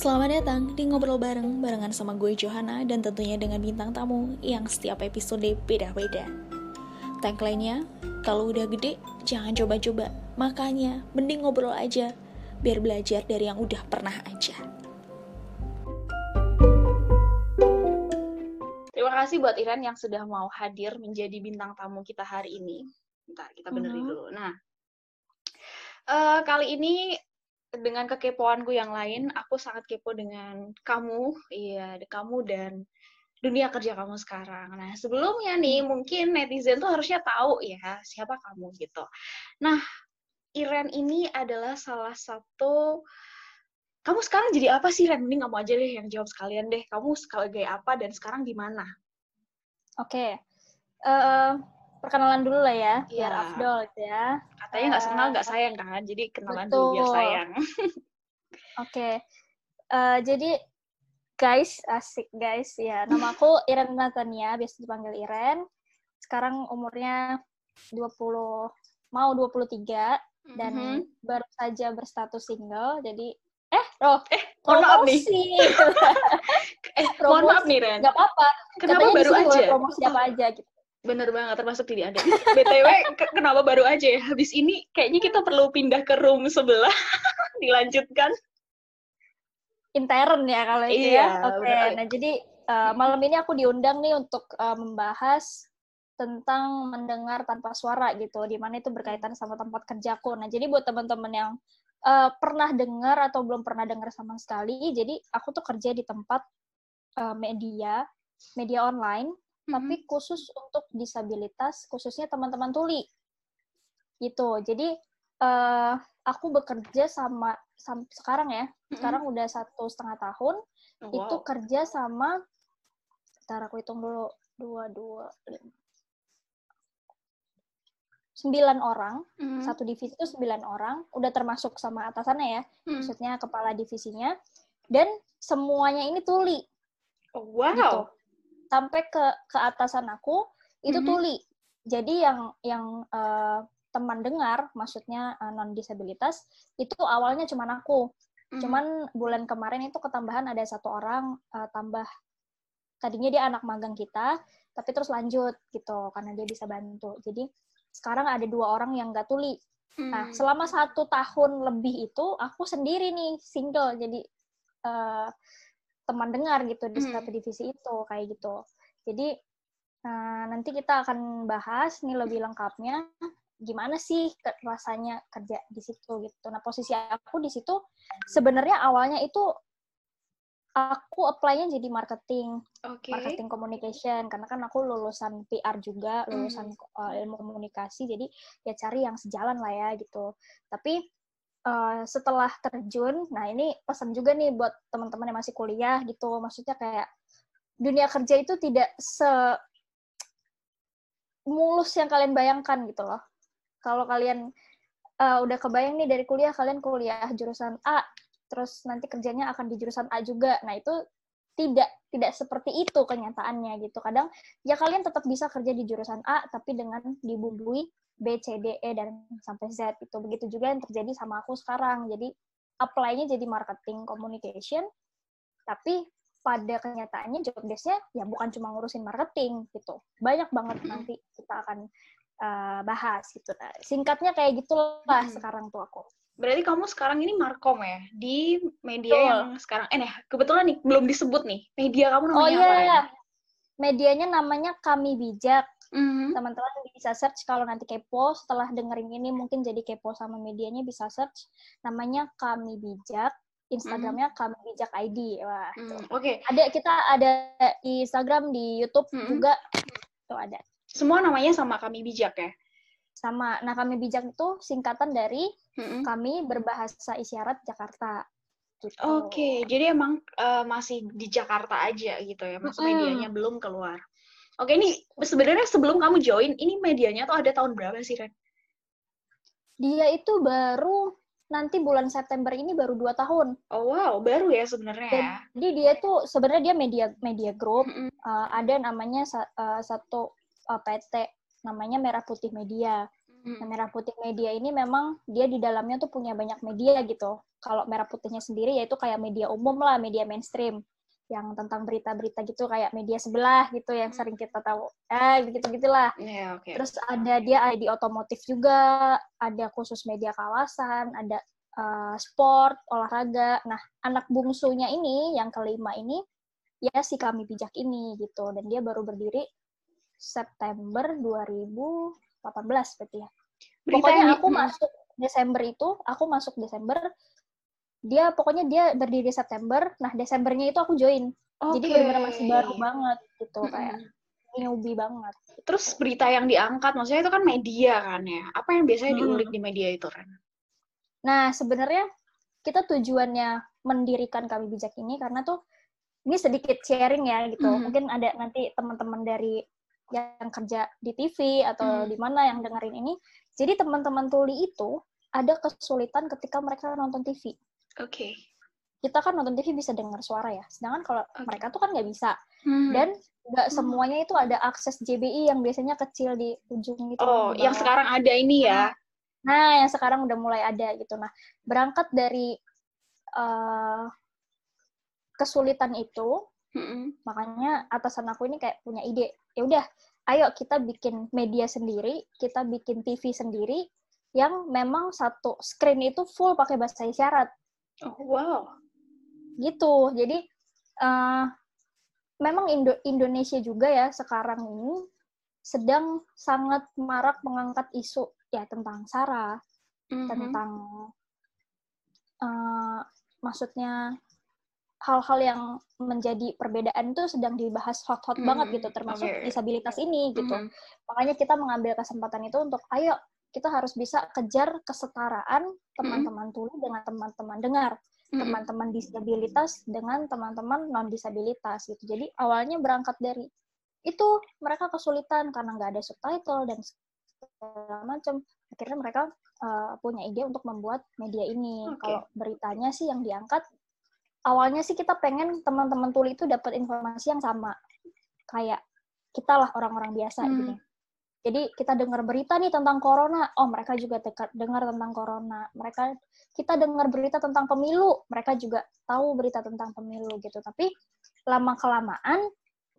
Selamat datang di Ngobrol Bareng barengan sama gue Johanna dan tentunya dengan bintang tamu yang setiap episode beda-beda. Tagline-nya, kalau udah gede, jangan coba-coba. Makanya, mending ngobrol aja, biar belajar dari yang udah pernah aja. Terima kasih buat Iren yang sudah mau hadir menjadi bintang tamu kita hari ini. Bentar, kita benerin Mhm. dulu. Nah, eh, kali ini dengan kekepoanku yang lain, aku sangat kepo dengan kamu, iya, kamu dan dunia kerja kamu sekarang. Nah, sebelumnya nih, mungkin netizen tuh harusnya tahu ya siapa kamu gitu. Nah, Iren ini adalah salah satu kamu sekarang jadi apa sih Ren? Mending kamu aja deh yang jawab sekalian deh. Kamu sebagai apa dan sekarang di mana? Oke, Eh, perkenalan dulu lah ya, biar Iya. afdol gitu ya. Katanya nggak kenal nggak sayang kan? Jadi kenalan dulu biar Betul. sayang. Oke, Eh, jadi guys, asik guys ya. Nama aku Iren Natania, biasa dipanggil Iren. Sekarang umurnya 20, mau 23 dan Mhm. baru saja berstatus single. Jadi, eh, oh, Eh, mohon maaf nih. promosi. Eh, mohon maaf promosi. nih Ren. Gak apa-apa. Kenapa Katanya baru aja? Promosi apa aja gitu. Bener banget, termasuk diri Anda. BTW, ke- kenapa baru aja ya? Habis ini kayaknya kita perlu pindah ke room sebelah. Dilanjutkan. intern ya kalau itu Iya, ya. Oke, benar. nah jadi uh, malam ini aku diundang nih untuk uh, membahas tentang mendengar tanpa suara gitu, di mana itu berkaitan sama tempat kerjaku. Nah, jadi buat teman-teman yang uh, pernah dengar atau belum pernah dengar sama sekali, jadi aku tuh kerja di tempat uh, media, media online, Mhm. tapi khusus untuk disabilitas, khususnya teman-teman tuli. Gitu. Jadi eh aku bekerja sama, sam- sekarang ya, Mhm. sekarang udah satu setengah tahun Wow. itu kerja sama ntar aku hitung dulu dua dua lima sembilan orang Mhm. satu divisi itu sembilan orang udah termasuk sama atasannya ya Mhm. maksudnya kepala divisinya dan semuanya ini tuli Oh, wow. gitu sampai ke ke atasan aku itu Mhm. tuli jadi yang yang eh, teman dengar maksudnya non disabilitas itu awalnya cuman aku Mhm. Cuman bulan kemarin itu ketambahan ada satu orang eh, tambah tadinya dia anak magang kita, tapi terus lanjut gitu karena dia bisa bantu. Jadi sekarang ada dua orang yang nggak tuli. Nah Mhm. selama satu tahun lebih itu aku sendiri nih single jadi eh, teman dengar gitu di Hmm. satu divisi itu kayak gitu. Jadi eh, nanti kita akan bahas nih lebih lengkapnya gimana sih rasanya kerja di situ gitu. Nah posisi aku di situ sebenarnya awalnya itu aku apply-nya jadi marketing, Oke. marketing communication karena kan aku lulusan PR juga, lulusan uh, ilmu komunikasi jadi ya cari yang sejalan lah ya gitu. Tapi uh, setelah terjun, nah ini pesan juga nih buat teman-teman yang masih kuliah gitu, maksudnya kayak dunia kerja itu tidak se mulus yang kalian bayangkan gitu loh. Kalau kalian uh, udah kebayang nih dari kuliah kalian kuliah jurusan A, terus nanti kerjanya akan di jurusan A juga. Nah, itu tidak tidak seperti itu kenyataannya gitu. Kadang ya kalian tetap bisa kerja di jurusan A tapi dengan dibumbui B, C, D, E dan sampai Z itu. Begitu juga yang terjadi sama aku sekarang. Jadi apply-nya jadi marketing communication tapi pada kenyataannya job desk-nya ya bukan cuma ngurusin marketing gitu. Banyak banget nanti kita akan uh, bahas gitu. Nah, singkatnya kayak gitulah Hmm. sekarang tuh aku. Berarti kamu sekarang ini markom ya di media Betul. yang sekarang eh nah, kebetulan nih belum disebut nih. Media kamu namanya Oh apa? iya, Ren? medianya namanya Kami Bijak. Mhm. Teman-teman bisa search kalau nanti kepo, setelah dengerin ini mungkin jadi kepo sama medianya bisa search. Namanya Kami Bijak, Instagramnya Kami Bijak ID. Wah, Hmm, tuh. Oke, Ada kita ada di Instagram, di YouTube Mm-mm. juga tuh ada. semua namanya sama kami bijak ya. Sama. Nah, Kami Bijak itu singkatan dari Mhm. Kami Berbahasa Isyarat Jakarta. Gitu. Oke, jadi emang eh, masih di Jakarta aja gitu ya, masuk Mm-mm. medianya belum keluar. Oke, ini sebenarnya sebelum kamu join, ini medianya tuh ada tahun berapa sih, Ren? Dia itu baru nanti bulan September ini baru dua tahun. Oh wow, baru ya sebenarnya ya. Jadi dia tuh sebenarnya dia media media group. Mm-mm. Uh, ada namanya sa- uh, satu uh, PT namanya Merah Putih Media. Nah, Merah Putih Media ini memang dia di dalamnya tuh punya banyak media gitu. Kalau Merah Putihnya sendiri yaitu kayak media umum lah, media mainstream yang tentang berita-berita gitu kayak media sebelah gitu yang sering kita tahu. Eh gitu-gitulah. Yeah, okay. Terus ada dia ada di otomotif juga, ada khusus media kawasan, ada uh, sport, olahraga. Nah, anak bungsunya ini yang kelima ini ya si kami bijak ini gitu dan dia baru berdiri September 2018 berarti ya. Berita Pokoknya aku hmm. masuk Desember itu, aku masuk Desember dia pokoknya dia berdiri September, nah Desembernya itu aku join. Jadi Oke. benar-benar masih baru banget gitu Mm-mm. kayak newbie banget. Terus berita yang diangkat, maksudnya itu kan media kan ya. Apa yang biasanya Hmm. diulik di media itu, Ren? Nah, sebenarnya kita tujuannya mendirikan kami bijak ini karena tuh ini sedikit sharing ya gitu. Mhm. Mungkin ada nanti teman-teman dari yang kerja di TV atau Mhm. di mana yang dengerin ini. Jadi teman-teman tuli itu ada kesulitan ketika mereka nonton TV. Oke. Kita kan nonton TV bisa dengar suara ya. Sedangkan kalau Oke. mereka tuh kan nggak bisa. Hmm. Dan nggak Hmm. semuanya itu ada akses JBI yang biasanya kecil di ujung gitu. Oh, yang bawah. sekarang ada ini ya. Nah, yang sekarang udah mulai ada gitu. Nah, berangkat dari eh, kesulitan itu, Mm-mm. makanya atasan aku ini kayak punya ide. Ya udah, ayo kita bikin media sendiri, kita bikin TV sendiri yang memang satu screen itu full pakai bahasa isyarat Oh, wow. gitu. Jadi eh, memang Indo- Indonesia juga ya sekarang ini sedang sangat marak mengangkat isu ya tentang SARA, Mhm. tentang eh, maksudnya hal-hal yang menjadi perbedaan itu sedang dibahas hot-hot Mm, banget gitu termasuk oke. disabilitas ini gitu Mhm. makanya kita mengambil kesempatan itu untuk ayo kita harus bisa kejar kesetaraan teman-teman tuli dengan teman-teman dengar Mm-mm. teman-teman disabilitas dengan teman-teman non disabilitas gitu jadi awalnya berangkat dari itu mereka kesulitan karena nggak ada subtitle dan segala macam akhirnya mereka uh, punya ide untuk membuat media ini Oke. kalau beritanya sih yang diangkat awalnya sih kita pengen teman-teman tuli itu dapat informasi yang sama. Kayak kita lah orang-orang biasa Hmm. gini jadi kita dengar berita nih tentang corona oh mereka juga dengar tentang corona. Mereka kita dengar berita tentang pemilu mereka juga tahu berita tentang pemilu gitu. Tapi lama kelamaan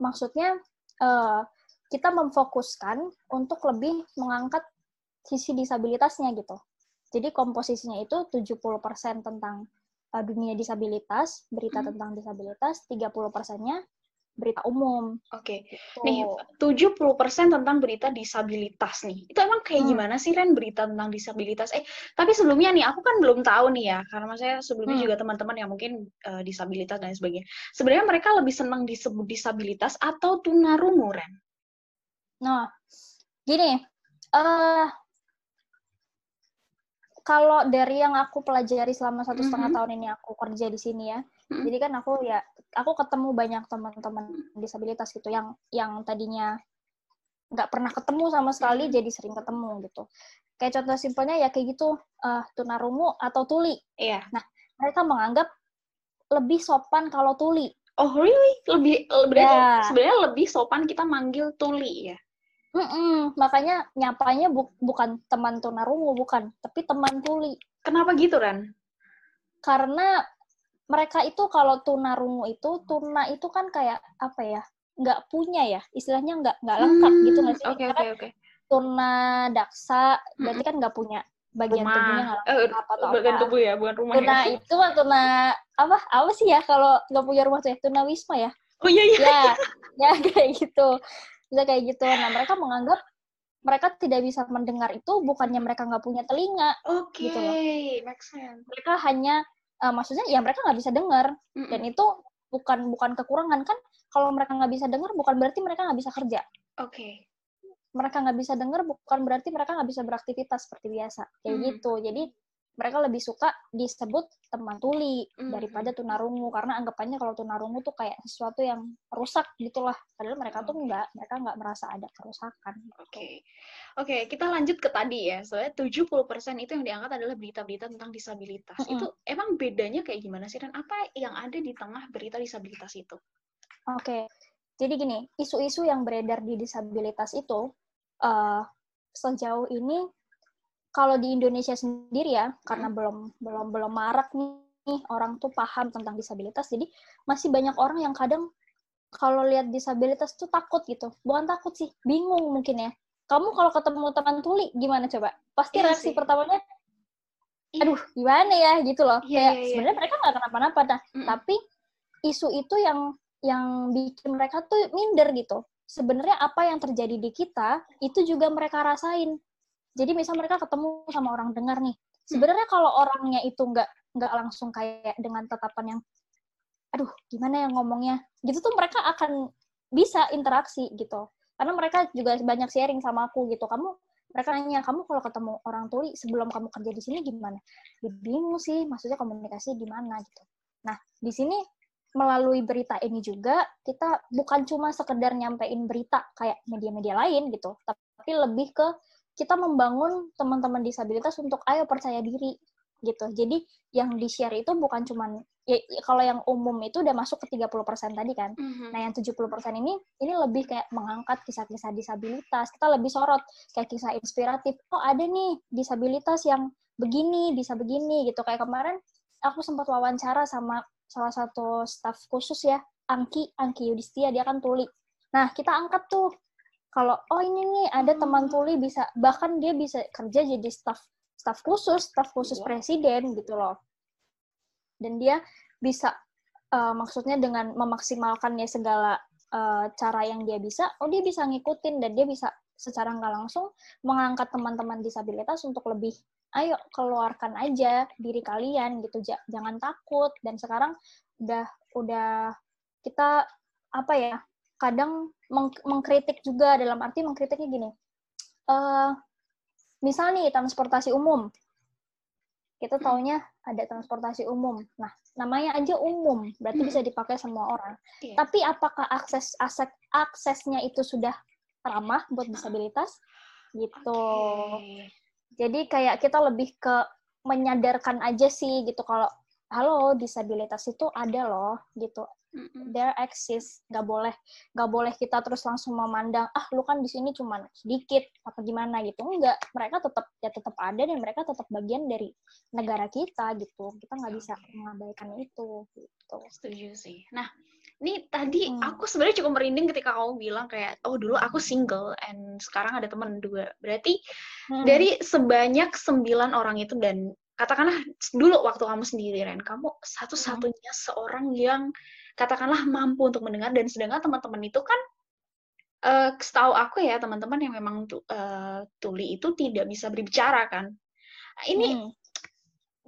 maksudnya eh, kita memfokuskan untuk lebih mengangkat sisi disabilitasnya gitu. Jadi komposisinya itu 70% tentang eh, dunia disabilitas berita Hmm. tentang disabilitas 30 persennya berita umum Oke. gitu. Nih, 70% tentang berita disabilitas nih. Itu emang kayak Hmm. gimana sih, Ren, berita tentang disabilitas? Eh, tapi sebelumnya nih, aku kan belum tahu nih ya, karena saya sebelumnya Hmm. juga teman-teman yang mungkin eh, disabilitas dan sebagainya. Sebenarnya mereka lebih senang disebut disabilitas atau tunarungu, Ren? Nah, gini, eh kalau dari yang aku pelajari selama satu setengah Mhm. tahun ini aku kerja di sini ya, Mhm. jadi kan aku ya aku ketemu banyak teman-teman disabilitas gitu yang yang tadinya nggak pernah ketemu sama sekali Mhm. jadi sering ketemu gitu. Kayak contoh simpelnya ya kayak gitu eh tunarungu atau tuli. Iya. Mereka menganggap lebih sopan kalau tuli. Oh, really? Lebih, berarti Ya. sebenarnya lebih sopan kita manggil tuli ya? Mm-mm, makanya nyapanya bu- bukan teman tunarungu bukan, tapi teman tuli. Kenapa gitu, Ren? karena mereka itu kalau tunarungu itu tuna itu kan kayak apa ya nggak punya ya istilahnya nggak nggak lengkap gitu nggak sih Hmm, Oke, oke, oke. tuna daksa berarti kan nggak punya bagian tubuhnya Rumah. nggak Eh, lengkap atau bagian apa tubuh ya, bukan rumah tuna ya? itu tuna apa apa sih ya kalau nggak punya rumah tuh ya tuna wisma ya Oh iya, iya. ya ya kayak gitu bisa kayak gitu nah mereka menganggap mereka tidak bisa mendengar itu bukannya mereka nggak punya telinga Oke, Gitu loh. make sense. mereka hanya eh, maksudnya ya mereka nggak bisa dengar Mm-mm. dan itu bukan bukan kekurangan kan kalau mereka nggak bisa dengar bukan berarti mereka nggak bisa kerja Oke. mereka nggak bisa dengar bukan berarti mereka nggak bisa beraktivitas seperti biasa kayak Mhm. gitu jadi mereka lebih suka disebut teman tuli Mhm. daripada tunarungu karena anggapannya kalau tunarungu tuh kayak sesuatu yang rusak gitulah padahal mereka tuh Oke. nggak mereka nggak merasa ada kerusakan Oke, oke kita lanjut ke tadi ya. Soalnya 70% itu yang diangkat adalah berita-berita tentang disabilitas. Mm-mm. Itu emang bedanya kayak gimana sih? Dan apa yang ada di tengah berita disabilitas itu? Oke, jadi gini, isu-isu yang beredar di disabilitas itu eh, sejauh ini kalau di Indonesia sendiri ya, karena belum belum belum marak nih orang tuh paham tentang disabilitas, jadi masih banyak orang yang kadang kalau lihat disabilitas tuh takut gitu. Bukan takut sih, bingung mungkin ya. Kamu kalau ketemu teman tuli gimana coba? Pasti Iya reaksi sih. pertamanya, Iya. aduh gimana ya gitu loh. Iya, Kayak iya, iya. sebenarnya mereka nggak kenapa-napa, nah, Mm-mm. tapi isu itu yang yang bikin mereka tuh minder gitu. Sebenarnya apa yang terjadi di kita itu juga mereka rasain. Jadi misal mereka ketemu sama orang dengar nih. Sebenarnya kalau orangnya itu nggak nggak langsung kayak dengan tatapan yang aduh gimana ya ngomongnya? Gitu tuh mereka akan bisa interaksi gitu. Karena mereka juga banyak sharing sama aku gitu. Kamu mereka nanya kamu kalau ketemu orang tuli sebelum kamu kerja di sini gimana? Ya bingung sih maksudnya komunikasi gimana gitu. Nah di sini melalui berita ini juga kita bukan cuma sekedar nyampein berita kayak media-media lain gitu tapi lebih ke kita membangun teman-teman disabilitas untuk ayo percaya diri gitu jadi yang di share itu bukan cuman ya, ya kalau yang umum itu udah masuk ke 30% tadi kan Mhm. Nah, yang 70% ini ini lebih kayak mengangkat kisah-kisah disabilitas. Kita lebih sorot kayak kisah inspiratif. Oh, ada nih disabilitas yang begini, bisa begini gitu. Kayak kemarin aku sempat wawancara sama salah satu staf khusus ya, Angki, Angki Yudhistia, dia kan tuli. Nah, kita angkat tuh kalau oh ini nih ada teman tuli bisa bahkan dia bisa kerja jadi staf staf khusus, staf khusus Wow. presiden gitu loh. Dan dia bisa eh, maksudnya dengan memaksimalkannya segala eh, cara yang dia bisa, oh dia bisa ngikutin dan dia bisa secara nggak langsung mengangkat teman-teman disabilitas untuk lebih, ayo keluarkan aja diri kalian gitu, Ja- jangan takut. Dan sekarang udah udah kita apa ya, kadang meng- mengkritik juga dalam arti mengkritiknya gini, eh misal nih transportasi umum, kita taunya ada transportasi umum. Nah, namanya aja umum, berarti Hmm. bisa dipakai semua orang. Iya. Tapi apakah akses aset aksesnya itu sudah ramah buat disabilitas? Gitu. Oke. Jadi kayak kita lebih ke menyadarkan aja sih gitu kalau halo disabilitas itu ada loh gitu. There exist. Nggak boleh nggak boleh kita terus langsung memandang ah lu kan di sini cuma sedikit apa gimana? Gitu. Enggak mereka tetap ya tetap ada dan mereka tetap bagian dari negara kita gitu. Kita nggak bisa mengabaikan itu gitu. Setuju sih. Nah, ini tadi Hmm. aku sebenarnya cukup merinding ketika kamu bilang kayak, oh dulu aku single and sekarang ada teman dua. Berarti Hmm. dari sebanyak sembilan orang itu dan katakanlah dulu waktu kamu sendiri Ren, kamu satu-satunya seorang yang katakanlah mampu untuk mendengar dan sedangkan teman-teman itu kan eh setahu aku ya teman-teman yang memang tu- eh, tuli itu tidak bisa berbicara kan. Ini Hmm.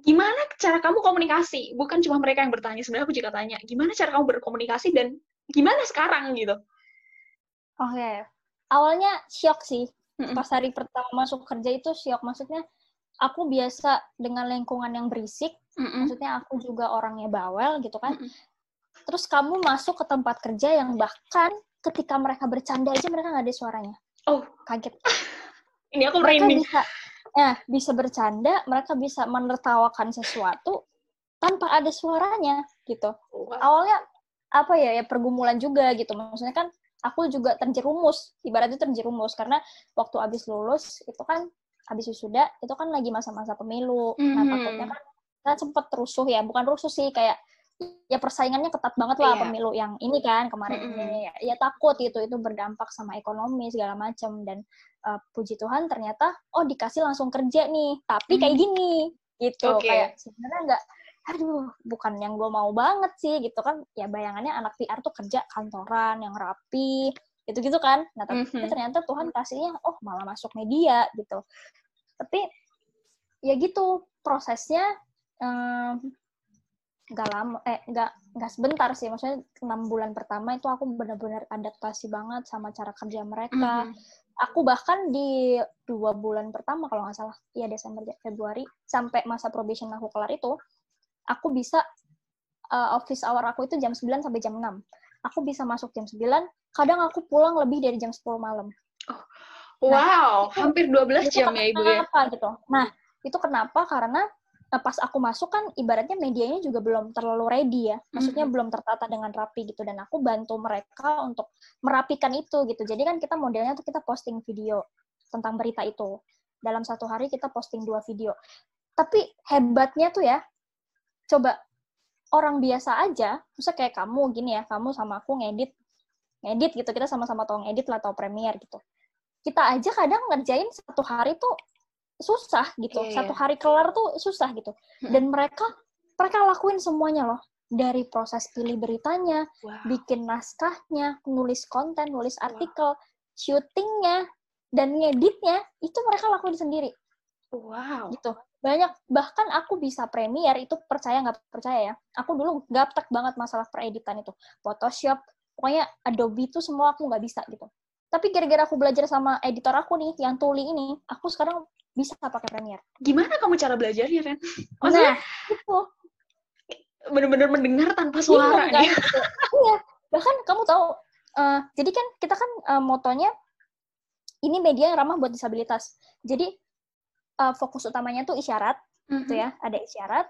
gimana cara kamu komunikasi? Bukan cuma mereka yang bertanya, sebenarnya aku juga tanya, gimana cara kamu berkomunikasi dan gimana sekarang gitu? oke awalnya shock sih pas hari pertama masuk kerja itu shock maksudnya aku biasa dengan lingkungan yang berisik Mm-mm. maksudnya aku juga orangnya bawel gitu kan Mm-mm. terus kamu masuk ke tempat kerja yang bahkan ketika mereka bercanda aja mereka nggak ada suaranya Oh, kaget ini aku mereka merinding. bisa ya bisa bercanda mereka bisa menertawakan sesuatu tanpa ada suaranya gitu Wow. awalnya apa ya ya pergumulan juga gitu maksudnya kan aku juga terjerumus ibaratnya terjerumus karena waktu habis lulus itu kan habis wisuda itu kan lagi masa-masa pemilu nah Mhm. takutnya kan kan sempet rusuh ya bukan rusuh sih kayak ya persaingannya ketat banget lah Iya. pemilu yang ini kan kemarin Mhm. ini ya, ya takut itu itu berdampak sama ekonomi segala macam dan uh, puji Tuhan ternyata oh dikasih langsung kerja nih tapi kayak Hmm. gini gitu Oke. kayak sebenarnya nggak aduh bukan yang gue mau banget sih gitu kan ya bayangannya anak PR tuh kerja kantoran yang rapi gitu gitu kan. Nah tapi Mhm. ternyata Tuhan kasihnya oh malah masuk media gitu. Tapi ya gitu prosesnya em, nggak lama eh nggak nggak sebentar sih. Maksudnya enam bulan pertama itu aku benar-benar adaptasi banget sama cara kerja mereka. Mhm. aku bahkan di dua bulan pertama kalau nggak salah ya Desember Februari sampai masa probation aku kelar itu aku bisa uh, office hour aku itu jam 9 sampai jam 6 aku bisa masuk jam 9 kadang aku pulang lebih dari jam 10 malam. Wow, itu- hampir 12 itu jam ya Ibu ya. kenapa gitu? Nah itu kenapa? Karena eh, pas aku masuk kan ibaratnya medianya juga belum terlalu ready ya. Maksudnya Mhm. belum tertata dengan rapi gitu. Dan aku bantu mereka untuk merapikan itu gitu. Jadi kan kita modelnya tuh kita posting video tentang berita itu. Dalam satu hari kita posting dua video. Tapi hebatnya tuh ya coba orang biasa aja misalnya kayak kamu gini ya kamu sama aku ngedit ngedit gitu kita sama-sama tahu ngedit lah atau Premiere gitu kita aja kadang ngerjain satu hari tuh susah gitu Iya, iya. satu hari kelar tuh susah gitu dan mereka mereka lakuin semuanya loh dari proses pilih beritanya Wow. bikin naskahnya, nulis konten, nulis artikel, syutingnya, dan ngeditnya itu mereka lakuin sendiri Wow. gitu. Banyak bahkan aku bisa Premiere itu percaya nggak percaya ya. Aku dulu gaptek banget masalah pereditan itu. Photoshop, pokoknya Adobe itu semua aku nggak bisa gitu. Tapi gara-gara aku belajar sama editor aku nih, yang Tuli ini, aku sekarang bisa pakai Premiere. Gimana kamu cara belajarnya, Ren? Maksudnya Nah, itu bener-bener mendengar tanpa suara kan? nih. Gitu. Iya, bahkan kamu tahu, eh, jadi kan kita kan eh, motonya ini media yang ramah buat disabilitas. Jadi eh, fokus utamanya tuh isyarat, gitu ya, ada isyarat.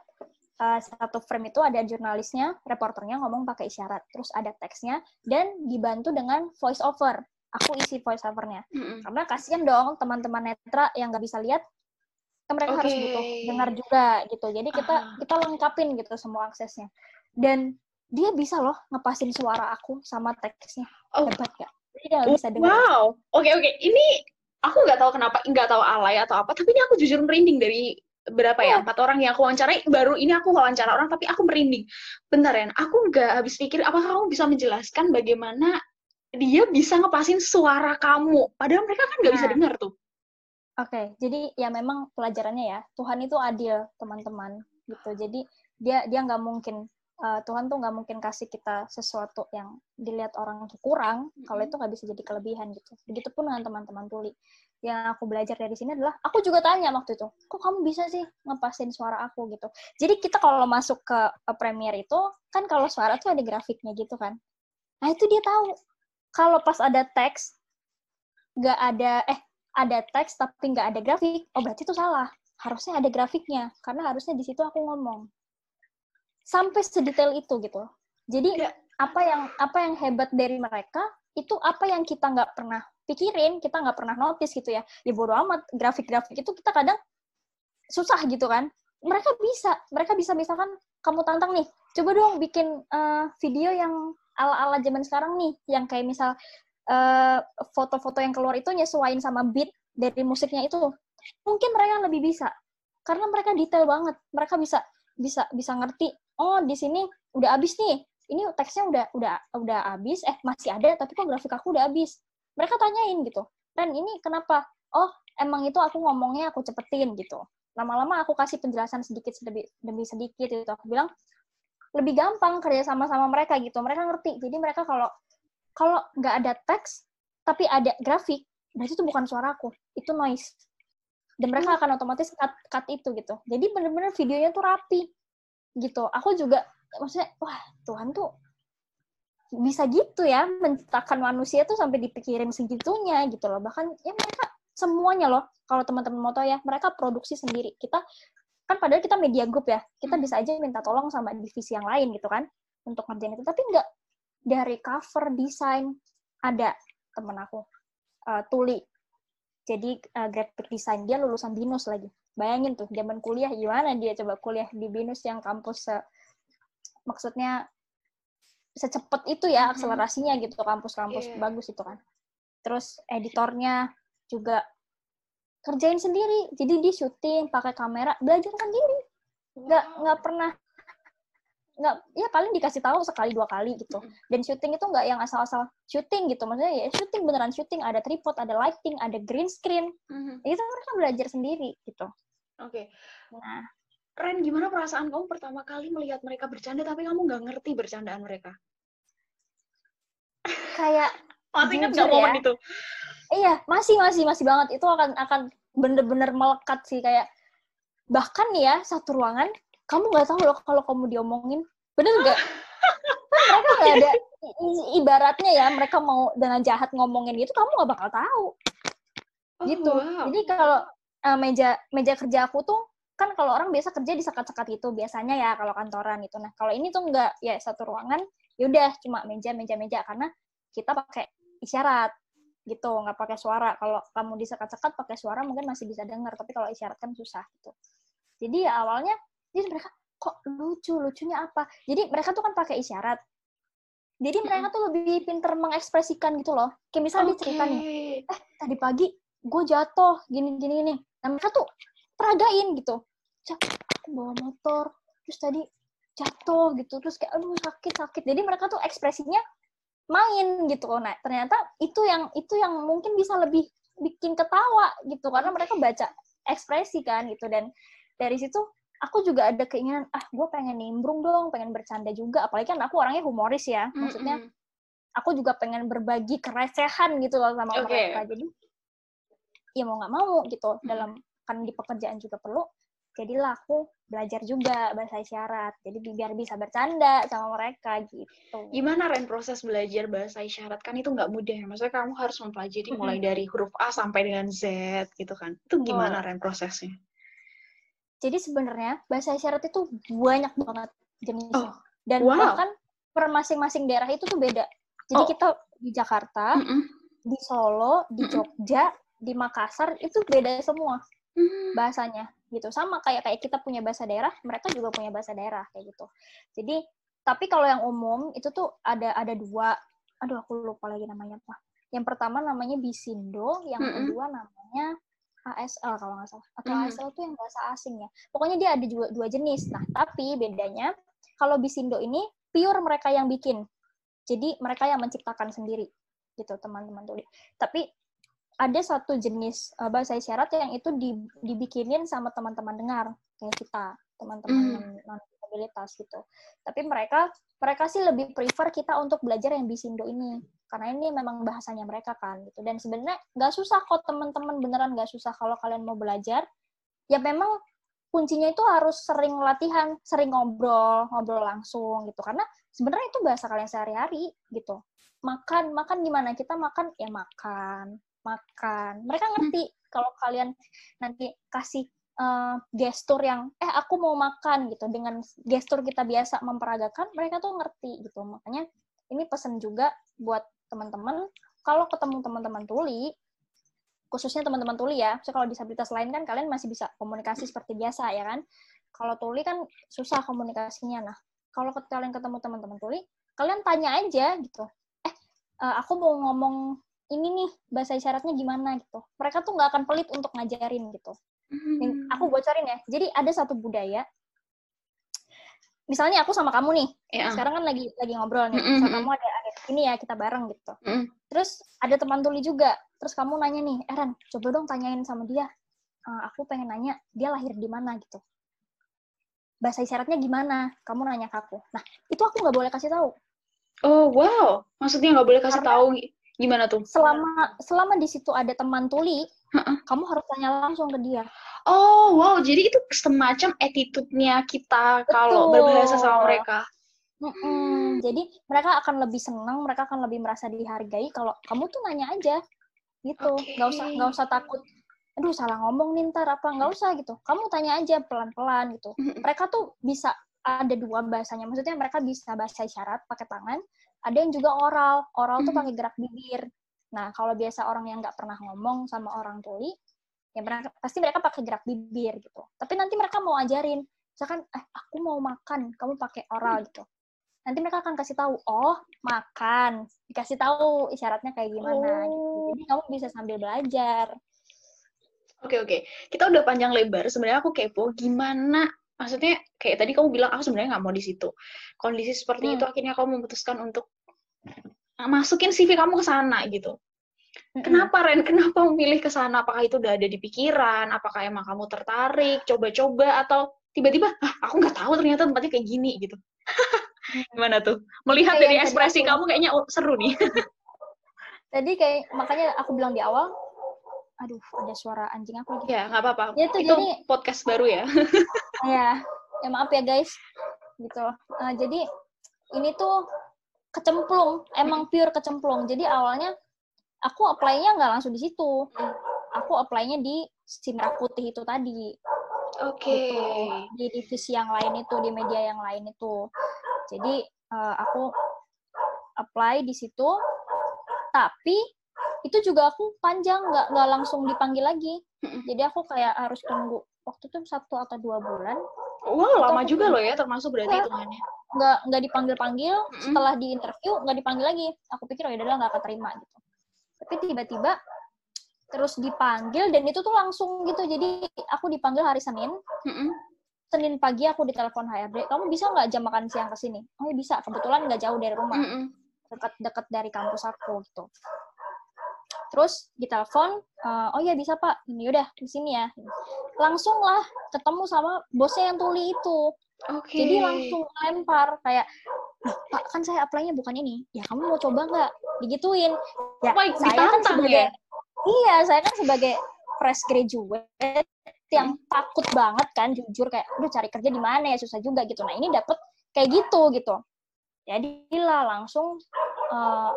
Eh, satu frame itu ada jurnalisnya, reporternya ngomong pakai isyarat, terus ada teksnya dan dibantu dengan voice over. Aku isi voice overnya Mm-mm. karena kasihan dong teman-teman netra yang nggak bisa lihat kan mereka harus Oke. butuh dengar juga gitu jadi kita Ah. kita lengkapin gitu semua aksesnya dan dia bisa loh ngepasin suara aku sama teksnya Oh. hebat gak jadi dia nggak bisa dengar Wow. Oke oke. Ini aku nggak tahu kenapa nggak tahu alay atau apa, tapi ini aku jujur merinding dari berapa ya Iya. empat orang yang aku wawancarai baru ini aku wawancara orang tapi aku merinding bentar ya aku nggak habis pikir apakah kamu bisa menjelaskan bagaimana dia bisa ngepasin suara kamu padahal mereka kan nggak bisa Nah. dengar tuh Oke, jadi ya memang pelajarannya ya Tuhan itu adil teman-teman gitu. Jadi dia dia nggak mungkin eh, Tuhan tuh nggak mungkin kasih kita sesuatu yang dilihat orang kurang kalau itu nggak bisa jadi kelebihan gitu. Begitupun dengan teman-teman tuli. Yang aku belajar dari sini adalah aku juga tanya waktu itu, kok kamu bisa sih ngepasin suara aku gitu. Jadi kita kalau masuk ke Premiere itu kan kalau suara tuh ada grafiknya gitu kan. Nah itu dia tahu kalau pas ada teks nggak ada eh ada teks tapi nggak ada grafik, oh berarti itu salah. Harusnya ada grafiknya, karena harusnya di situ aku ngomong. Sampai sedetail itu gitu. Jadi Ya. apa yang apa yang hebat dari mereka itu apa yang kita nggak pernah pikirin, kita nggak pernah notice gitu ya. Ya bodo amat, grafik-grafik itu kita kadang susah gitu kan. Mereka bisa, mereka bisa misalkan kamu tantang nih, coba dong bikin eh, video yang ala-ala zaman sekarang nih, yang kayak misal eh, foto-foto yang keluar itu nyesuaiin sama beat dari musiknya itu mungkin mereka lebih bisa karena mereka detail banget mereka bisa bisa bisa ngerti oh di sini udah habis nih ini teksnya udah udah udah habis eh masih ada tapi kok grafik aku udah habis mereka tanyain gitu Ren ini kenapa? Oh emang itu aku ngomongnya aku cepetin gitu. Lama-lama aku kasih penjelasan sedikit demi, demi sedikit gitu. Aku bilang lebih gampang kerja sama sama mereka gitu. Mereka ngerti. Jadi mereka kalau kalau nggak ada teks tapi ada grafik berarti itu bukan suaraku itu noise. Dan mereka akan otomatis cut cut itu gitu. Jadi bener-bener videonya tuh rapi gitu. Aku juga maksudnya wah Tuhan tuh bisa gitu ya menciptakan manusia tuh sampai dipikirin segitunya gitu loh. Bahkan ya mereka semuanya loh kalau teman-teman tahu ya mereka produksi sendiri. Kita kan padahal kita media group ya kita bisa aja minta tolong sama divisi yang lain gitu kan untuk ngerjain itu. Tapi enggak dari cover desain ada temen aku eh, Tuli. Jadi eh, graphic design dia lulusan binus lagi. Bayangin tuh zaman kuliah gimana dia coba kuliah di binus yang kampus se- maksudnya secepat itu ya akselerasinya gitu kampus-kampus Iya. bagus itu kan. Terus editornya juga kerjain sendiri jadi dia syuting pakai kamera belajar sendiri. Nggak Wow. nggak pernah nggak ya paling dikasih tahu sekali dua kali gitu. Dan syuting itu nggak yang asal-asal syuting gitu maksudnya ya syuting beneran syuting ada tripod ada lighting ada green screen. Mhm. itu mereka belajar sendiri gitu. Oke, nah Ren, gimana perasaan kamu pertama kali melihat mereka bercanda tapi kamu nggak ngerti bercandaan mereka? kayak Masih ingat nggak momen ya. itu? iya masih masih masih banget itu akan akan bener-bener melekat sih kayak bahkan nih ya satu ruangan kamu nggak tahu loh kalau kamu diomongin bener nggak kan mereka nggak ada ibaratnya ya mereka mau dengan jahat ngomongin gitu kamu nggak bakal tahu Oh, gitu. wow. Jadi kalau eh, meja meja kerja aku tuh kan kalau orang biasa kerja di sekat-sekat itu biasanya ya kalau kantoran itu. Nah kalau ini tuh enggak ya satu ruangan yaudah cuma meja meja meja karena kita pakai isyarat gitu nggak pakai suara. Kalau kamu disekat-sekat pakai suara mungkin masih bisa dengar tapi kalau isyarat kan susah gitu. Jadi ya awalnya jadi mereka kok lucu lucunya apa? Jadi mereka tuh kan pakai isyarat. Jadi mereka tuh lebih pinter mengekspresikan gitu loh. Kayak misalnya nih eh tadi pagi gue jatuh gini gini gini. Nah mereka tuh peragain gitu. Cak, aku bawa motor. Terus tadi jatuh gitu. Terus kayak aduh sakit sakit. Jadi mereka tuh ekspresinya main gitu nah ternyata itu yang itu yang mungkin bisa lebih bikin ketawa gitu. Karena mereka baca ekspresi kan gitu. Dan dari situ aku juga ada keinginan ah gue pengen nimbrung dong pengen bercanda juga. Apalagi kan aku orangnya humoris ya. Maksudnya mm -hmm. aku juga pengen berbagi kerecehan gitu loh sama okay. mereka jadi ya mau nggak mau gitu dalam kan di pekerjaan juga perlu jadilah aku belajar juga bahasa isyarat jadi biar bisa bercanda sama mereka gitu gimana Ren proses belajar bahasa isyarat kan itu nggak mudah ya maksudnya kamu harus mempelajari mulai dari huruf A sampai dengan Z gitu kan itu gimana oh. Ren prosesnya jadi sebenarnya bahasa isyarat itu banyak banget jenisnya oh. dan wow. bahkan per masing-masing daerah itu tuh beda jadi oh. kita di Jakarta mm -mm. di Solo di Jogja mm -mm di Makassar itu beda semua hmm. bahasanya gitu. Sama kayak kayak kita punya bahasa daerah mereka juga punya bahasa daerah kayak gitu. Jadi tapi kalau yang umum itu tuh ada ada dua. Aduh aku lupa lagi namanya apa. Yang pertama namanya Bisindo yang -hmm. kedua namanya ASL kalau nggak salah. Atau -hmm. ASL tuh yang bahasa asing ya. Pokoknya dia ada dua, dua jenis. Nah tapi bedanya kalau Bisindo ini pure mereka yang bikin. Jadi mereka yang menciptakan sendiri gitu teman-teman tulis tapi ada satu jenis uh, bahasa isyarat yang itu dibikinin sama teman-teman dengar kayak kita teman-teman mm. non disabilitas gitu. Tapi mereka mereka sih lebih prefer kita untuk belajar yang bisindo ini karena ini memang bahasanya mereka kan gitu. Dan sebenarnya nggak susah kok teman-teman beneran nggak susah kalau kalian mau belajar. Ya memang kuncinya itu harus sering latihan sering ngobrol ngobrol langsung gitu. Karena sebenarnya itu bahasa kalian sehari-hari gitu. Makan makan gimana? Kita makan ya makan makan. Mereka ngerti hmm. kalau kalian nanti kasih uh, gestur yang eh aku mau makan gitu dengan gestur kita biasa memperagakan, mereka tuh ngerti gitu. Makanya ini pesan juga buat teman-teman kalau ketemu teman-teman tuli khususnya teman-teman tuli ya. So, kalau disabilitas lain kan kalian masih bisa komunikasi seperti biasa ya kan. Kalau tuli kan susah komunikasinya. Nah, kalau kalian ketemu teman-teman tuli, kalian tanya aja gitu. Eh, uh, aku mau ngomong ini nih bahasa isyaratnya gimana gitu. Mereka tuh nggak akan pelit untuk ngajarin gitu. Hmm. Aku bocorin ya. Jadi ada satu budaya. Misalnya aku sama kamu nih. Yeah. Sekarang kan lagi lagi ngobrol nih. Mm -hmm. kamu ada ada ini ya kita bareng gitu. Mm. Terus ada teman tuli juga. Terus kamu nanya nih, Eren, coba dong tanyain sama dia. Uh, aku pengen nanya dia lahir di mana gitu. Bahasa isyaratnya gimana? Kamu nanya ke aku. Nah, itu aku nggak boleh kasih tahu. Oh wow, maksudnya nggak boleh kasih Karena, tahu Gimana tuh? Selama selama di situ ada teman tuli, uh-uh. kamu harus tanya langsung ke dia. Oh, wow. Jadi itu semacam attitude-nya kita kalau berbahasa sama mereka. Hmm. Jadi mereka akan lebih senang, mereka akan lebih merasa dihargai kalau kamu tuh nanya aja, gitu. Okay. Gak usah gak usah takut. Aduh salah ngomong nih ntar apa nggak usah gitu. Kamu tanya aja pelan-pelan gitu. Mereka tuh bisa ada dua bahasanya. Maksudnya mereka bisa bahasa isyarat pakai tangan, ada yang juga oral oral tuh pakai gerak bibir nah kalau biasa orang yang nggak pernah ngomong sama orang tuli ya mereka pasti mereka pakai gerak bibir gitu tapi nanti mereka mau ajarin misalkan eh aku mau makan kamu pakai oral gitu nanti mereka akan kasih tahu oh makan dikasih tahu isyaratnya kayak gimana gitu. oh. gitu. jadi kamu bisa sambil belajar Oke oke, kita udah panjang lebar. Sebenarnya aku kepo gimana maksudnya kayak tadi kamu bilang aku sebenarnya nggak mau di situ kondisi seperti hmm. itu akhirnya kamu memutuskan untuk masukin CV kamu ke sana gitu hmm. kenapa Ren kenapa memilih ke sana apakah itu udah ada di pikiran apakah emang kamu tertarik coba-coba atau tiba-tiba ah, aku nggak tahu ternyata tempatnya kayak gini gitu gimana tuh melihat kayak dari ekspresi aku... kamu kayaknya oh, seru nih tadi kayak makanya aku bilang di awal aduh ada suara anjing aku lagi. Ya nggak apa-apa. Ya, itu, itu jadi podcast baru ya. ya, ya maaf ya guys. Gitu. Uh, jadi ini tuh kecemplung, emang pure kecemplung. Jadi awalnya aku apply-nya nggak langsung di situ. Aku apply-nya di si merah putih itu tadi. Oke. Okay. Gitu. Di divisi yang lain itu, di media yang lain itu. Jadi uh, aku apply di situ, tapi itu juga aku panjang nggak nggak langsung dipanggil lagi jadi aku kayak harus tunggu waktu itu satu atau dua bulan. Wow, lama juga loh ya, termasuk berarti hitungannya. nggak nggak dipanggil panggil Mm-mm. setelah di interview nggak dipanggil lagi. Aku pikir oh ya udah nggak keterima gitu. Tapi tiba-tiba terus dipanggil dan itu tuh langsung gitu. Jadi aku dipanggil hari Senin. Mm-mm. Senin pagi aku ditelepon HRD kamu bisa nggak jam makan siang ke sini? Oh ya bisa kebetulan nggak jauh dari rumah. Mm-mm. dekat-dekat dari kampus aku gitu terus ditelepon eh, oh ya bisa pak. Ini udah di sini ya. Langsung lah ketemu sama bosnya yang tuli itu. Oke. jadi langsung lempar kayak "Loh, pak kan saya apply-nya bukan ini. Ya kamu mau coba nggak? Digituin. Ya Wah, saya kan sebagai ya? iya saya kan sebagai fresh graduate yang takut banget kan jujur kayak aduh cari kerja di mana ya? Susah juga gitu. Nah ini dapet kayak gitu gitu. Jadilah langsung eh,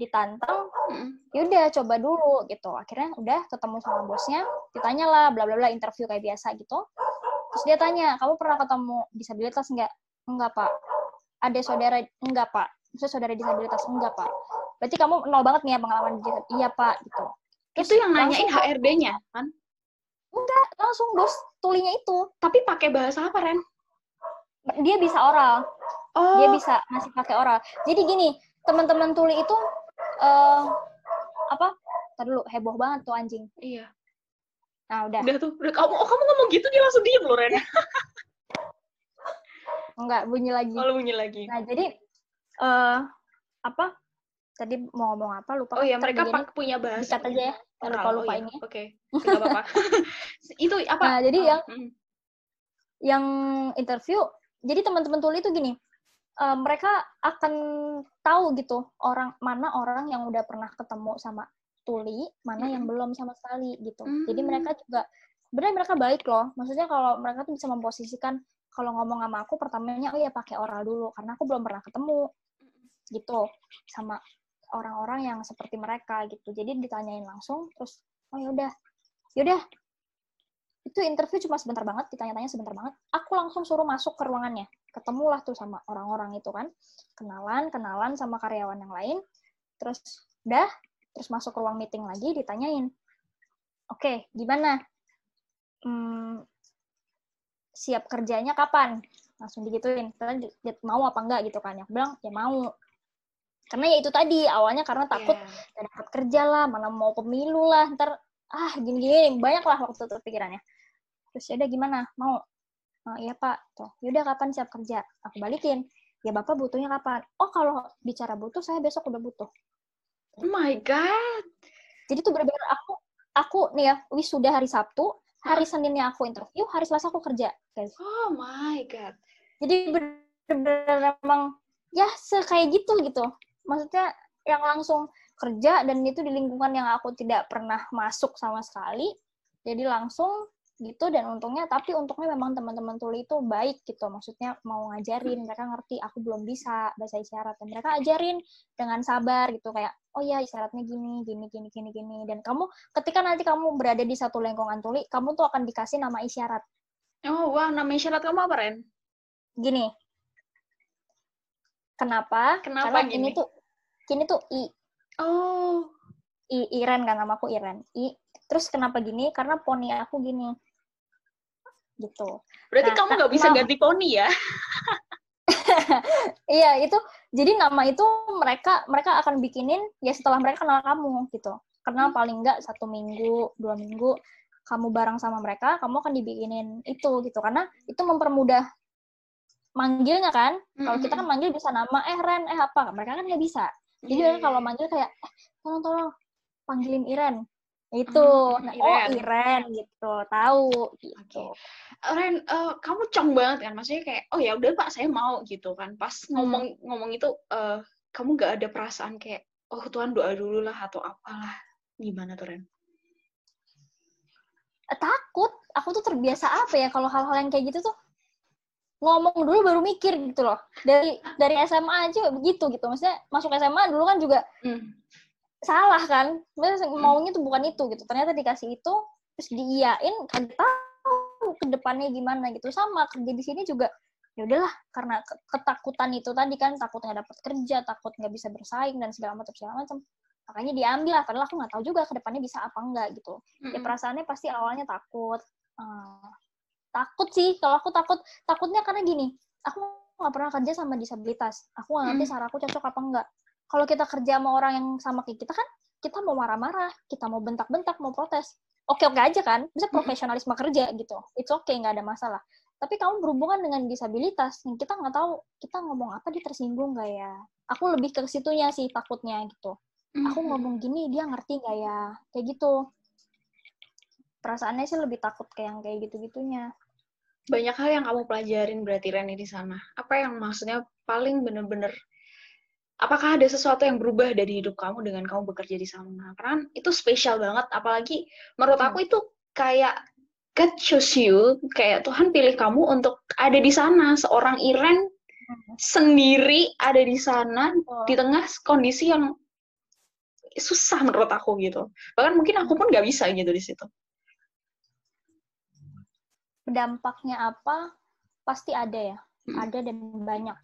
ditantang Mm-mm. yaudah coba dulu gitu. Akhirnya udah ketemu sama bosnya ditanya lah bla bla bla interview kayak biasa gitu. Terus dia tanya kamu pernah ketemu disabilitas enggak enggak pak. Ada saudara? Enggak pak. Maksudnya saudara disabilitas? Enggak pak. Berarti kamu nol banget nih ya pengalaman disabilitas? Iya pak gitu. Itu yang nanyain HRD-nya, kan? langsung bos tulinya itu. Tapi pakai bahasa apa, Ren? dia bisa oral. Oh, dia bisa masih pakai oral. Jadi gini teman-teman tuli itu eh apa Ntar dulu heboh banget tuh anjing iya. nah udah Udah tuh, udah kamu, oh kamu ngomong gitu dia langsung diem loh, Ren. enggak bunyi lagi Kalau bunyi lagi. Nah, jadi eh apa? Tadi mau ngomong apa? Lupa. Oh iya, mereka pak punya bahasa. dikat aja ya. Oral. Lupa-lupa oh, iya. ini. Oke, nggak apa-apa. itu apa? Nah, jadi Oh, yang mm. yang interview, jadi teman-teman tuli itu gini, eh, mereka akan tahu gitu orang mana orang yang udah pernah ketemu sama tuli, mana yang belum sama sekali gitu. Jadi Mm. mereka juga sebenarnya mereka baik loh. Maksudnya kalau mereka tuh bisa memposisikan kalau ngomong sama aku pertamanya oh ya pakai oral dulu karena aku belum pernah ketemu gitu sama orang-orang yang seperti mereka gitu. Jadi ditanyain langsung terus oh ya udah. Yaudah. Itu interview cuma sebentar banget, ditanya-tanya sebentar banget. Aku langsung suruh masuk ke ruangannya. Ketemulah tuh sama orang-orang itu kan. Kenalan, kenalan sama karyawan yang lain. Terus udah, terus masuk ke ruang meeting lagi ditanyain. Oke, gimana? Hmm, siap kerjanya kapan? Langsung digituin. Kalian mau apa enggak gitu kan? Yang bilang ya mau. Karena ya itu tadi awalnya karena takut gak dapat kerja lah, mana mau pemilu lah, ntar ah gini-gini banyak lah waktu itu pikirannya. Terus ya udah gimana? Mau? "Oh, iya pak, tuh. Yaudah kapan siap kerja? Aku balikin. Ya bapak butuhnya kapan? Oh kalau bicara butuh saya besok udah butuh. Oh my god. Jadi tuh bener-bener aku aku nih ya wisuda hari Sabtu, hari Seninnya aku interview, hari Selasa aku kerja, guys. Oh my god. Jadi bener-bener emang ya kayak gitu gitu. Maksudnya yang langsung kerja dan itu di lingkungan yang aku tidak pernah masuk sama sekali. Jadi langsung gitu dan untungnya tapi untungnya memang teman-teman tuli itu baik gitu. Maksudnya mau ngajarin mereka ngerti. Aku belum bisa bahasa isyarat dan mereka ajarin dengan sabar gitu. Kayak oh ya isyaratnya gini gini gini gini gini. Dan kamu ketika nanti kamu berada di satu lingkungan tuli kamu tuh akan dikasih nama isyarat. Oh wah, nama isyarat kamu apa, Ren? gini. Kenapa? Kenapa karena ini gini? tuh gini tuh i Oh. i Iren kan namaku Iren. I terus kenapa gini? Karena poni aku gini. Gitu. Berarti Nah, kamu nggak bisa nama- ganti poni ya? iya itu. Jadi nama itu mereka mereka akan bikinin ya setelah mereka kenal kamu gitu. Kenal Hmm. paling enggak satu minggu dua minggu kamu bareng sama mereka kamu akan dibikinin itu gitu. Karena itu mempermudah manggilnya kan? Kalau kita kan manggil bisa nama eh Ren eh apa? Mereka kan nggak bisa jadi Iya, mereka kalau iya. manggil kayak eh, tolong tolong panggilin Iren itu Hmm, nah, oh Iren. Iren gitu tahu gitu Ren, eh, kamu cong banget kan? Maksudnya kayak, oh ya udah pak, saya mau gitu kan. Pas Hmm. ngomong ngomong itu, eh, kamu nggak ada perasaan kayak, oh Tuhan doa dulu lah atau apalah. Gimana tuh Ren? Takut aku tuh terbiasa apa ya kalau hal-hal yang kayak gitu tuh ngomong dulu baru mikir gitu loh. Dari dari SMA aja begitu gitu. Maksudnya masuk SMA dulu kan juga Hmm. salah kan. Maksudnya maunya tuh bukan itu gitu. Ternyata dikasih itu terus diiyain kagak tahu ke depannya gimana gitu. Sama kerja di sini juga ya udahlah karena ke- ketakutan itu tadi kan takut nggak dapat kerja takut nggak bisa bersaing dan segala macam segala macam. Makanya diambil lah padahal aku nggak tahu juga ke depannya bisa apa enggak gitu. Ya Mm-mm. perasaannya pasti awalnya takut Eh, takut sih kalau aku takut takutnya karena gini aku nggak pernah kerja sama disabilitas. Aku nggak ngerti Mm. cara aku cocok apa enggak kalau kita kerja sama orang yang sama kayak kita kan kita mau marah-marah kita mau bentak-bentak mau protes. Oke-oke aja kan bisa profesionalisme kerja gitu. It's okay nggak ada masalah. Tapi kamu berhubungan dengan disabilitas yang kita nggak tahu kita ngomong apa dia tersinggung nggak ya? Aku lebih ke situnya sih takutnya gitu. Aku Mm-mm. ngomong gini dia ngerti nggak ya? Kayak gitu. Perasaannya sih lebih takut kayak yang kayak gitu-gitunya banyak hal yang kamu pelajarin berarti Reni di sana. Apa yang maksudnya paling bener-bener apakah ada sesuatu yang berubah dari hidup kamu dengan kamu bekerja di sana? Karena kan itu spesial banget apalagi menurut Hmm. aku itu kayak God chose you, kayak Tuhan pilih kamu untuk ada di sana, seorang Iren sendiri ada di sana Oh, di tengah kondisi yang susah menurut aku gitu. Bahkan mungkin aku pun nggak bisa gitu di situ. Dampaknya apa pasti ada ya Hmm. ada dan banyak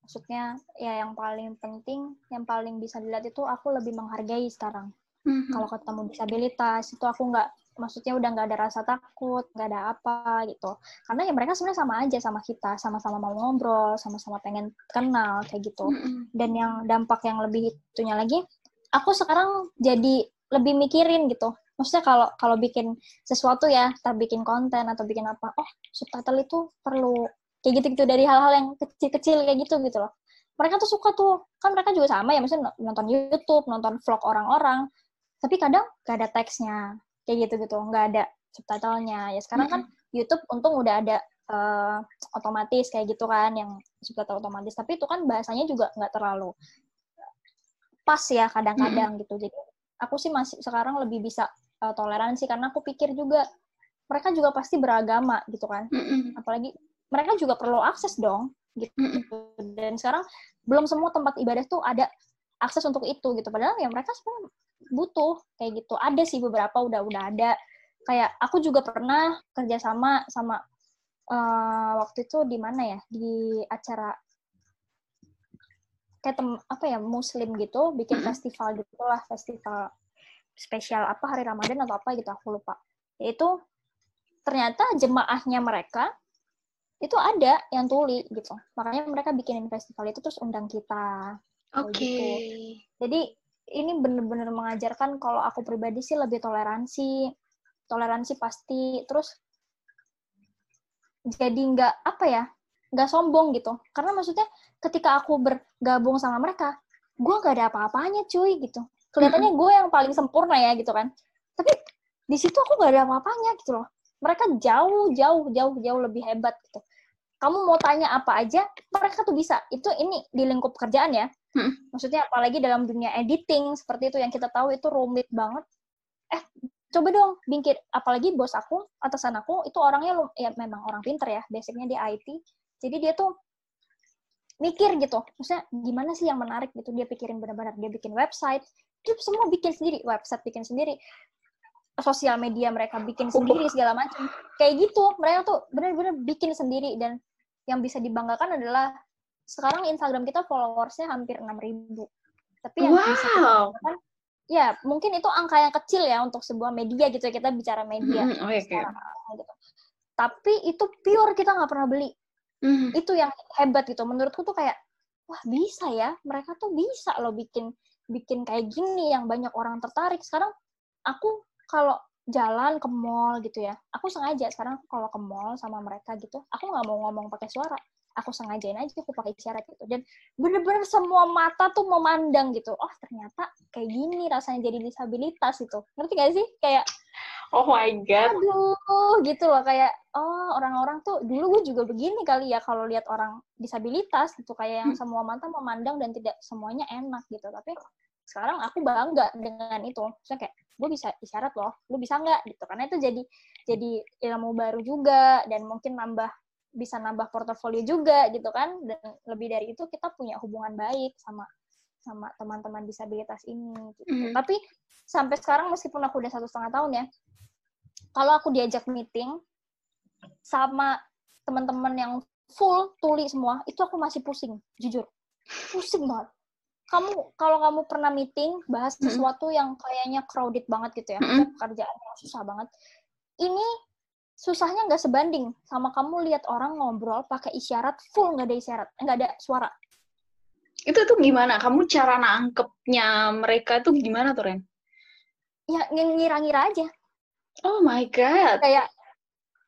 maksudnya ya yang paling penting yang paling bisa dilihat itu aku lebih menghargai sekarang Mhm. kalau ketemu disabilitas itu aku nggak maksudnya udah nggak ada rasa takut nggak ada apa gitu karena ya mereka sebenarnya sama aja sama kita sama-sama mau ngobrol sama-sama pengen kenal kayak gitu Mhm. dan yang dampak yang lebih itunya lagi aku sekarang jadi lebih mikirin gitu maksudnya kalau kalau bikin sesuatu ya entah bikin konten atau bikin apa oh subtitle itu perlu kayak gitu gitu dari hal-hal yang kecil-kecil kayak gitu gitu loh. Mereka tuh suka tuh kan mereka juga sama ya maksudnya nonton YouTube nonton vlog orang-orang tapi kadang gak ada teksnya kayak gitu gitu nggak ada subtitlenya. Ya sekarang kan YouTube untung udah ada eh, otomatis kayak gitu kan yang subtitle otomatis tapi itu kan bahasanya juga nggak terlalu pas ya kadang-kadang gitu. Jadi aku sih masih sekarang lebih bisa eh, toleransi karena aku pikir juga mereka juga pasti beragama gitu kan. Mhm. apalagi mereka juga perlu akses dong gitu. Mhm. dan sekarang belum semua tempat ibadah tuh ada akses untuk itu gitu. Padahal ya mereka sebenarnya butuh kayak gitu. Ada sih beberapa udah udah ada. Kayak aku juga pernah kerjasama sama eh, waktu itu di mana ya? Di acara kayak tem apa ya muslim gitu bikin festival gitu lah festival spesial apa hari Ramadan atau apa gitu aku lupa. Yaitu ternyata jemaahnya mereka itu ada yang tuli gitu. Makanya mereka bikinin festival itu terus undang kita. Oke. gitu. jadi ini bener-bener mengajarkan kalau aku pribadi sih lebih toleransi. Toleransi pasti. Terus jadi nggak apa ya nggak sombong gitu. Karena maksudnya ketika aku bergabung sama mereka gue nggak ada apa-apanya cuy gitu kelihatannya gue yang paling sempurna ya gitu kan. Tapi di situ aku nggak ada apa-apanya gitu loh. Mereka jauh jauh jauh jauh lebih hebat gitu. Kamu mau tanya apa aja mereka tuh bisa. Itu ini di lingkup kerjaan ya. Hmm. maksudnya apalagi dalam dunia editing seperti itu yang kita tahu itu rumit banget. Eh coba dong bingkir. Apalagi bos aku atasan aku itu orangnya ya memang orang pinter ya basicnya di IT jadi dia tuh mikir gitu. Maksudnya gimana sih yang menarik gitu? Dia pikirin benar-benar dia bikin website itu semua bikin sendiri website bikin sendiri sosial media mereka bikin sendiri segala macam kayak gitu mereka tuh benar-benar bikin sendiri dan yang bisa dibanggakan adalah sekarang Instagram kita followersnya hampir 6000 tapi yang bisa kita Wow. banggakan ya mungkin itu angka yang kecil ya untuk sebuah media gitu ya kita bicara media Oke, oke. secara gitu. tapi itu pure kita nggak pernah beli Mhm. itu yang hebat gitu menurutku tuh kayak wah bisa ya mereka tuh bisa loh bikin bikin kayak gini yang banyak orang tertarik. Sekarang aku kalau jalan ke mall gitu ya aku sengaja. Sekarang kalau ke mall sama mereka gitu aku nggak mau ngomong pakai suara. Aku sengajain aja aku pakai isyarat gitu. Dan bener-bener semua mata tuh memandang gitu. Oh ternyata kayak gini rasanya jadi disabilitas itu ngerti gak sih? Kayak Oh my god. aduh gitu loh. Kayak oh orang-orang tuh dulu gue juga begini kali ya kalau lihat orang disabilitas gitu. Kayak yang semua mata memandang dan tidak semuanya enak gitu. Tapi sekarang aku bangga dengan itu. Saya kayak gue bisa isyarat loh lu bisa nggak? Gitu. Karena itu jadi jadi ilmu baru juga dan mungkin nambah bisa nambah portofolio juga gitu kan. Dan lebih dari itu kita punya hubungan baik sama sama teman-teman disabilitas ini gitu. Mhm. tapi sampai sekarang meskipun aku udah satu setengah tahun ya kalau aku diajak meeting sama teman-teman yang full tuli semua itu aku masih pusing jujur. Pusing banget kamu kalau kamu pernah meeting bahas Mm-mm. sesuatu yang kayaknya crowded banget gitu ya, maksudnya pekerjaan yang susah banget. Ini susahnya nggak sebanding sama kamu lihat orang ngobrol pakai isyarat full nggak ada isyarat, nggak ada suara. Itu tuh gimana? Kamu cara nangkepnya mereka tuh gimana tuh, Ren? Ya ng- ngira-ngira aja. Oh my God. Kayak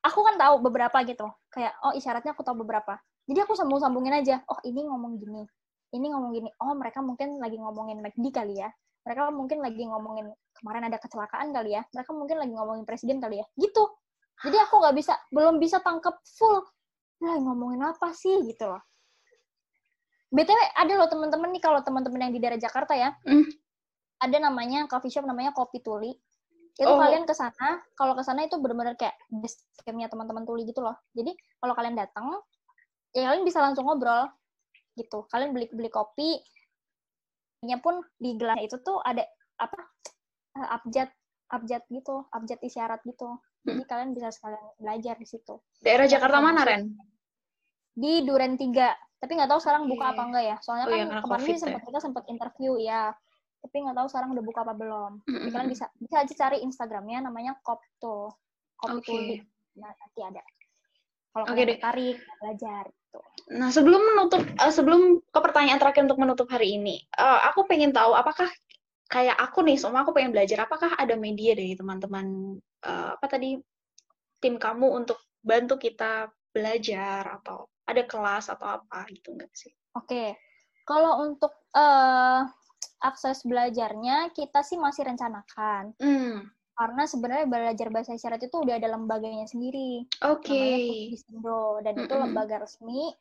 aku kan tahu beberapa gitu. Kayak oh isyaratnya aku tahu beberapa. Jadi aku sambung-sambungin aja. Oh ini ngomong gini, ini ngomong gini. Oh mereka mungkin lagi ngomongin McD kali ya. Mereka mungkin lagi ngomongin kemarin ada kecelakaan kali ya. Mereka mungkin lagi ngomongin presiden kali ya. Gitu. Jadi aku nggak bisa, belum bisa tangkep full. Lah ngomongin apa sih gitu loh. BTW ada loh teman-teman nih kalau teman-teman yang di daerah Jakarta ya. Hmm. Ada namanya coffee shop namanya Kopi Tuli. Itu Oh. kalian ke sana, kalau ke sana itu benar-benar kayak base teman-teman Tuli gitu loh. Jadi kalau kalian datang, ya kalian bisa langsung ngobrol gitu. Kalian beli beli kopi, nya pun di gelas itu tuh ada apa eh, abjad abjad gitu, abjad isyarat gitu. Jadi kalian bisa sekalian belajar di situ. Daerah Ya, Jakarta mana, Ren? Di Duren 3. Tapi nggak tahu sekarang buka Oke. apa enggak ya. Soalnya Oh iya, kan karena kemarin sempat kita sempat interview ya. Tapi nggak tahu sekarang udah buka apa belum. Jadi kalian bisa bisa aja cari Instagramnya namanya Kopto. Oke. Tuli. Nah, nanti ada. Kalau Oke kalian tertarik belajar gitu. Nah, sebelum menutup, eh, sebelum ke pertanyaan terakhir untuk menutup hari ini, eh, aku pengen tahu apakah kayak aku nih, semua aku pengen belajar, apakah ada media dari teman-teman eh, apa tadi tim kamu untuk bantu kita belajar atau ada kelas atau apa gitu nggak sih? Oke. Kalau untuk eh, akses belajarnya kita sih masih rencanakan. Hmm, Karena sebenarnya belajar bahasa isyarat itu udah ada lembaganya sendiri. oke. namanya Pusdisindo dan itu lembaga resmi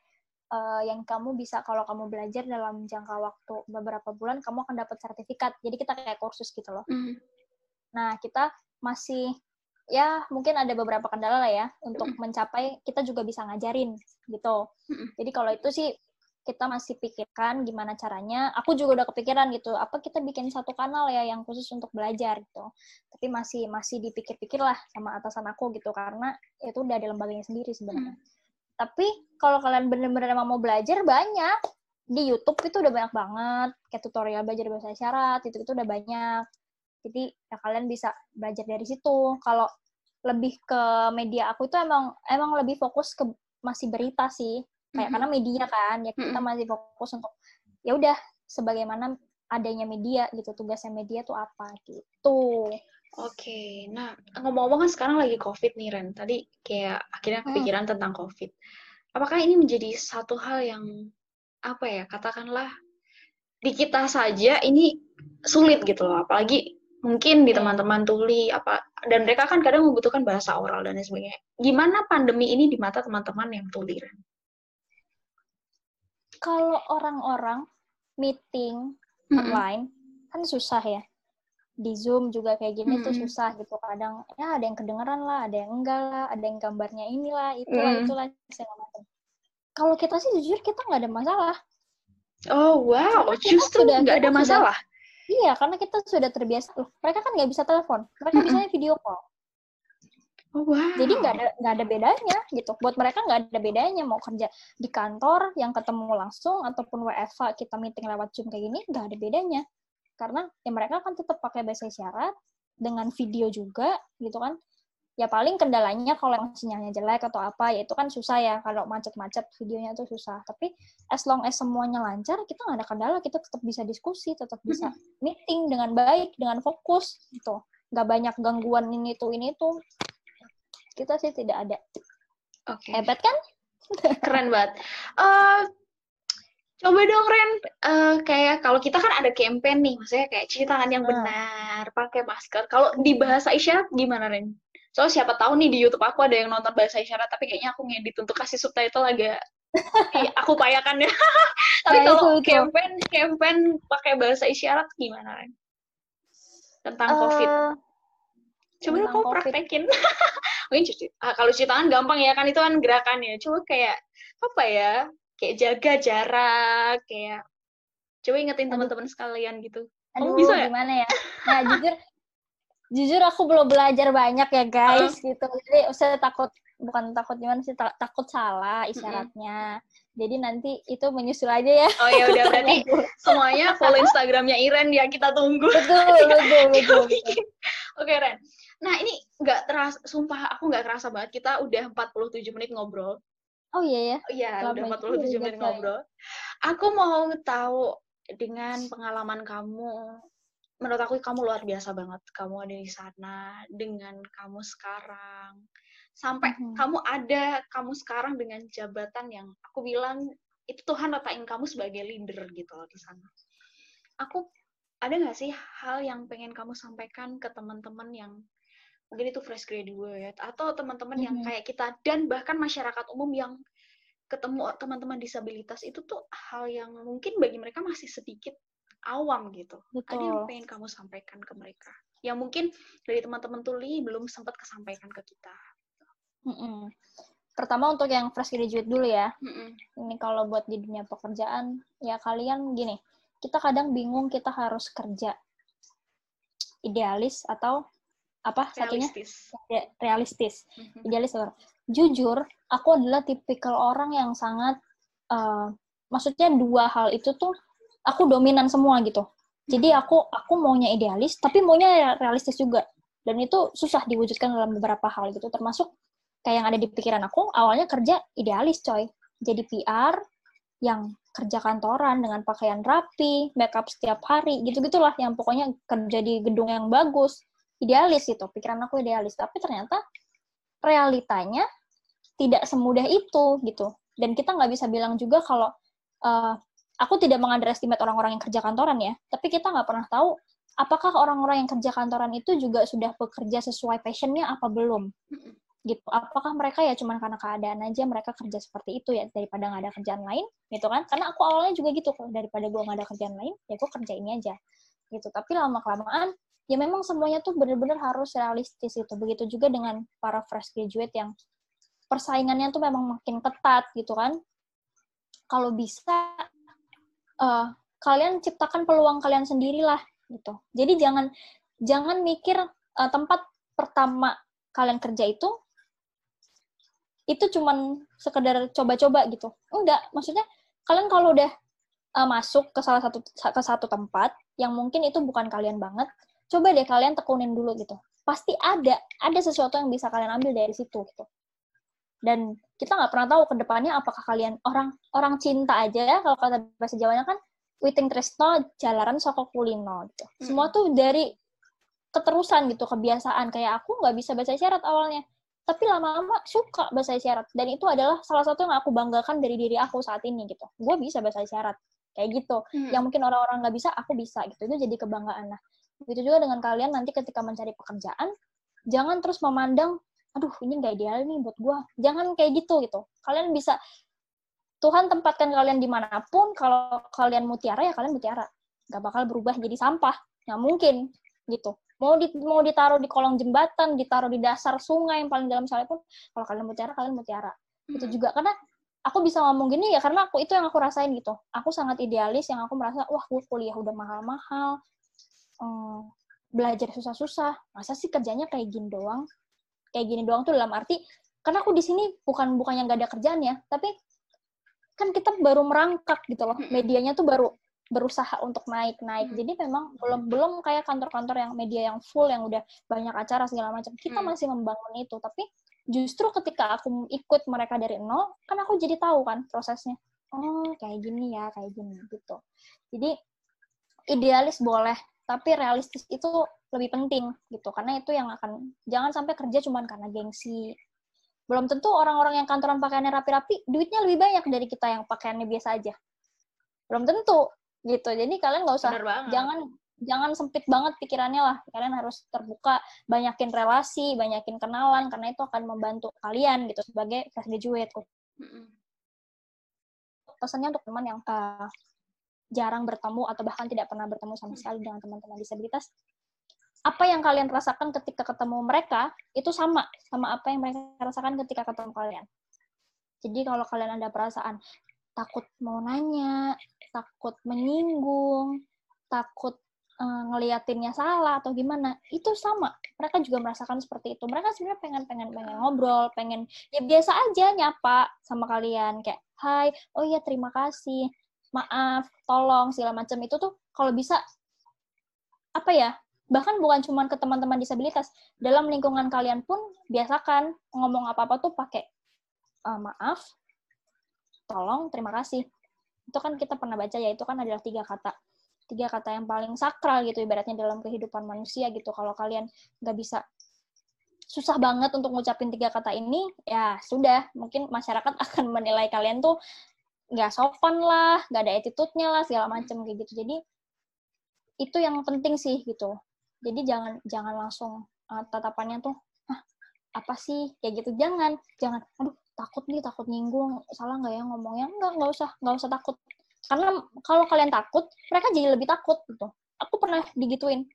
eh, yang kamu bisa kalau kamu belajar dalam jangka waktu beberapa bulan kamu akan dapat sertifikat. Jadi kita kayak kursus gitu loh. Hmm, nah kita masih ya mungkin ada beberapa kendala lah ya. Untuk mencapai kita juga bisa ngajarin gitu. Jadi kalau itu sih kita masih pikirkan gimana caranya. Aku juga udah kepikiran gitu apa kita bikin satu kanal ya yang khusus untuk belajar gitu. Tapi masih masih dipikir-pikir lah sama atasan aku gitu karena itu udah ada lembaganya sendiri sebenarnya. Tapi kalau kalian bener-bener emang mau belajar banyak. Di YouTube itu udah banyak banget kayak tutorial belajar bahasa isyarat itu itu udah banyak. Jadi ya kalian bisa belajar dari situ. Kalau lebih ke media aku itu emang emang lebih fokus ke masih berita sih kayak Mhm. karena media kan ya kita Mhm. masih fokus untuk ya udah sebagaimana adanya media gitu tugasnya media tuh apa gitu Oke, nah ngomong-ngomong kan sekarang lagi COVID nih Ren. Tadi kayak akhirnya Hmm. kepikiran tentang COVID. Apakah ini menjadi satu hal yang apa ya, katakanlah di kita saja ini sulit gitu loh, apalagi mungkin di Iya. teman-teman tuli apa dan mereka kan kadang membutuhkan bahasa oral dan lain sebagainya. Gimana pandemi ini di mata teman-teman yang tuli Ren? Kalau orang-orang meeting Mm-mm. online kan susah ya di zoom juga kayak gini tuh Mm-mm. susah gitu kadang ya ada yang kedengeran lah ada yang enggak lah ada yang gambarnya inilah itulah Mm. itulah segala macam kalau kita sih jujur kita nggak ada masalah Oh wow, Karena justru nggak ada sudah- masalah. iya karena kita sudah terbiasa loh mereka kan nggak bisa telepon mereka Mm-mm. bisanya video call Oh wow. jadi nggak ada nggak ada bedanya gitu. Buat mereka nggak ada bedanya mau kerja di kantor yang ketemu langsung ataupun WFH kita meeting lewat zoom kayak gini nggak ada bedanya. Karena ya mereka kan tetap pakai bahasa isyarat dengan video juga gitu kan. Ya paling kendalanya kalau yang sinyalnya jelek atau apa ya itu kan susah ya. Kalau macet-macet videonya itu susah. Tapi as long as semuanya lancar kita nggak ada kendala. Kita tetap bisa diskusi tetap bisa meeting dengan baik dengan fokus gitu. Nggak banyak gangguan ini tuh ini tuh kita sih tidak ada Oke. hebat kan Keren banget. Eh, coba dong Ren, Eh, kayak kalau kita kan ada campaign nih, maksudnya kayak cuci tangan yang Hmm. benar, pakai masker. Kalau di bahasa isyarat gimana Ren? Soalnya siapa tahu nih di YouTube aku ada yang nonton bahasa isyarat, tapi kayaknya aku ngedit untuk kasih subtitle agak Ih, aku payakan ya. tapi Nah, kalau itu, itu. campaign campaign pakai bahasa isyarat gimana Ren? Tentang COVID. Coba tentang kamu praktekin. Mungkin cuci, ah, kalau cuci tangan gampang ya kan itu kan gerakannya. Coba kayak apa ya? Kayak jaga jarak, kayak coba ingetin teman-teman sekalian gitu. aduh bisa ya? gimana ya nah jujur jujur aku belum belajar banyak ya guys gitu jadi saya takut bukan takut gimana sih ta- takut salah isyaratnya jadi nanti itu menyusul aja ya Oh ya udah berarti semuanya follow Instagramnya Iren ya kita tunggu. betul betul betul, betul. Oke Ren. Nah ini nggak terasa, sumpah aku nggak kerasa banget kita udah 47 menit ngobrol. oh iya ya Iya udah 47 juga, menit coy. ngobrol. Aku mau tahu dengan pengalaman kamu. Menurut aku kamu luar biasa banget. Kamu ada di sana dengan kamu sekarang. Sampai Mhm. kamu ada kamu sekarang dengan jabatan yang aku bilang itu Tuhan letakkan kamu sebagai leader gitu loh di sana. Aku ada nggak sih hal yang pengen kamu sampaikan ke teman-teman yang mungkin itu fresh graduate atau teman-teman yang Mhm. kayak kita dan bahkan masyarakat umum yang ketemu teman-teman disabilitas itu tuh hal yang mungkin bagi mereka masih sedikit awam gitu. Ada yang betul pengen kamu sampaikan ke mereka? Yang mungkin dari teman-teman tuli belum sempat kesampaikan ke kita. Mm-mm. pertama untuk yang fresh graduate dulu ya Mm-mm. ini kalau buat di dunia pekerjaan ya kalian gini kita kadang bingung kita harus kerja idealis atau apa satunya Realistis. Ya, realistis Mhm. idealis atau jujur aku adalah tipikal orang yang sangat eh, maksudnya dua hal itu tuh aku dominan semua gitu jadi aku aku maunya idealis tapi maunya realistis juga dan itu susah diwujudkan dalam beberapa hal gitu termasuk kayak yang ada di pikiran aku awalnya kerja idealis coy. Jadi PR yang kerja kantoran dengan pakaian rapi makeup setiap hari gitu gitulah yang pokoknya kerja di gedung yang bagus. Idealis gitu pikiran aku idealis. Tapi ternyata realitanya tidak semudah itu gitu. Dan kita nggak bisa bilang juga kalau eh, aku tidak mengunderestimate orang-orang yang kerja kantoran ya. Tapi kita nggak pernah tahu apakah orang-orang yang kerja kantoran itu juga sudah bekerja sesuai passionnya apa belum. Gitu. Apakah mereka ya cuman karena keadaan aja mereka kerja seperti itu ya daripada nggak ada kerjaan lain gitu kan? Karena aku awalnya juga gitu daripada gue nggak ada kerjaan lain ya gue kerja ini aja gitu. Tapi lama kelamaan ya memang semuanya tuh bener-bener harus realistis gitu. Begitu juga dengan para fresh graduate yang persaingannya tuh memang makin ketat gitu kan? Kalau bisa eh, kalian ciptakan peluang kalian sendirilah gitu. Jadi jangan jangan mikir eh, tempat pertama kalian kerja itu itu cuman sekedar coba-coba gitu. Enggak maksudnya kalian kalau udah eh, masuk ke salah satu ke satu tempat yang mungkin itu bukan kalian banget coba deh kalian tekunin dulu gitu. Pasti ada ada sesuatu yang bisa kalian ambil dari situ gitu. Dan kita nggak pernah tahu ke depannya apakah kalian orang orang cinta aja ya kalau kata bahasa Jawanya kan witing tresno jalaran soko kulino gitu. Semua tuh dari keterusan gitu kebiasaan. Kayak aku nggak bisa bahasa isyarat awalnya tapi lama-lama suka bahasa isyarat. Dan itu adalah salah satu yang aku banggakan dari diri aku saat ini gitu. Gue bisa bahasa isyarat. Kayak gitu. Hmm. yang mungkin orang-orang nggak bisa aku bisa gitu. Itu jadi kebanggaan. Nah begitu juga dengan kalian nanti ketika mencari pekerjaan jangan terus memandang aduh ini nggak ideal nih buat gue jangan kayak gitu gitu. Kalian bisa Tuhan tempatkan kalian di mana pun kalau kalian mutiara ya kalian mutiara. Nggak bakal berubah jadi sampah. Nggak mungkin gitu mau di, mau ditaruh di kolong jembatan ditaruh di dasar sungai yang paling dalam sekalipun kalau kalian mutiara kalian mutiara itu Hmm. juga karena aku bisa ngomong gini ya karena aku itu yang aku rasain gitu aku sangat idealis yang aku merasa wah gue kuliah udah mahal-mahal Hmm, belajar susah-susah masa sih kerjanya kayak gini doang kayak gini doang tuh dalam arti karena aku di sini bukan bukan yang gak ada kerjaan ya tapi kan kita baru merangkak gitu loh Mm-mm. medianya tuh baru berusaha untuk naik naik Mm. jadi memang belum belum kayak kantor-kantor yang media yang full yang udah banyak acara segala macam. Kita Mm. masih membangun itu. Tapi justru ketika aku ikut mereka dari nol kan aku jadi tahu kan prosesnya. Oh kayak gini ya kayak gini gitu. Jadi idealis boleh tapi realistis itu lebih penting gitu. Karena itu yang akan jangan sampai kerja cuman karena gengsi. Belum tentu orang-orang yang kantoran pakaiannya rapi-rapi duitnya lebih banyak dari kita yang pakaiannya biasa aja. Belum tentu gitu. Jadi kalian nggak usah jangan jangan sempit banget pikirannya lah. Kalian harus terbuka banyakin relasi banyakin kenalan karena itu akan membantu kalian gitu sebagai fresh graduate Mm-mm. pesannya untuk teman yang uh, jarang bertemu atau bahkan tidak pernah bertemu sama sekali dengan teman-teman disabilitas apa yang kalian rasakan ketika ketemu mereka itu sama sama apa yang mereka rasakan ketika ketemu kalian. Jadi kalau kalian ada perasaan takut mau nanya takut menyinggung takut uh, ngeliatinnya salah atau gimana itu sama. Mereka juga merasakan seperti itu. Mereka sebenarnya pengen pengen pengen ngobrol pengen ya biasa aja nyapa sama kalian. Kayak hai oh iya terima kasih maaf tolong segala macam. Itu tuh kalau bisa apa ya bahkan bukan cuma ke teman-teman disabilitas dalam lingkungan kalian pun biasakan ngomong apa-apa tuh pakai uh, maaf tolong terima kasih. Itu kan kita pernah baca ya itu kan adalah tiga kata. Tiga kata yang paling sakral gitu ibaratnya dalam kehidupan manusia gitu. Kalau kalian nggak bisa susah banget untuk ngucapin tiga kata ini ya sudah. Mungkin masyarakat akan menilai kalian tuh nggak sopan lah nggak ada attitude-nya lah segala macam kayak gitu. Jadi itu yang penting sih gitu. Jadi jangan jangan langsung uh, tatapannya tuh Hah, apa sih? Kayak gitu. Jangan jangan. Aduh takut nih takut nyinggung salah nggak ya ngomongnya? Nggak nggak usah nggak usah takut. Karena kalau kalian takut mereka jadi lebih takut gitu. Aku pernah digituin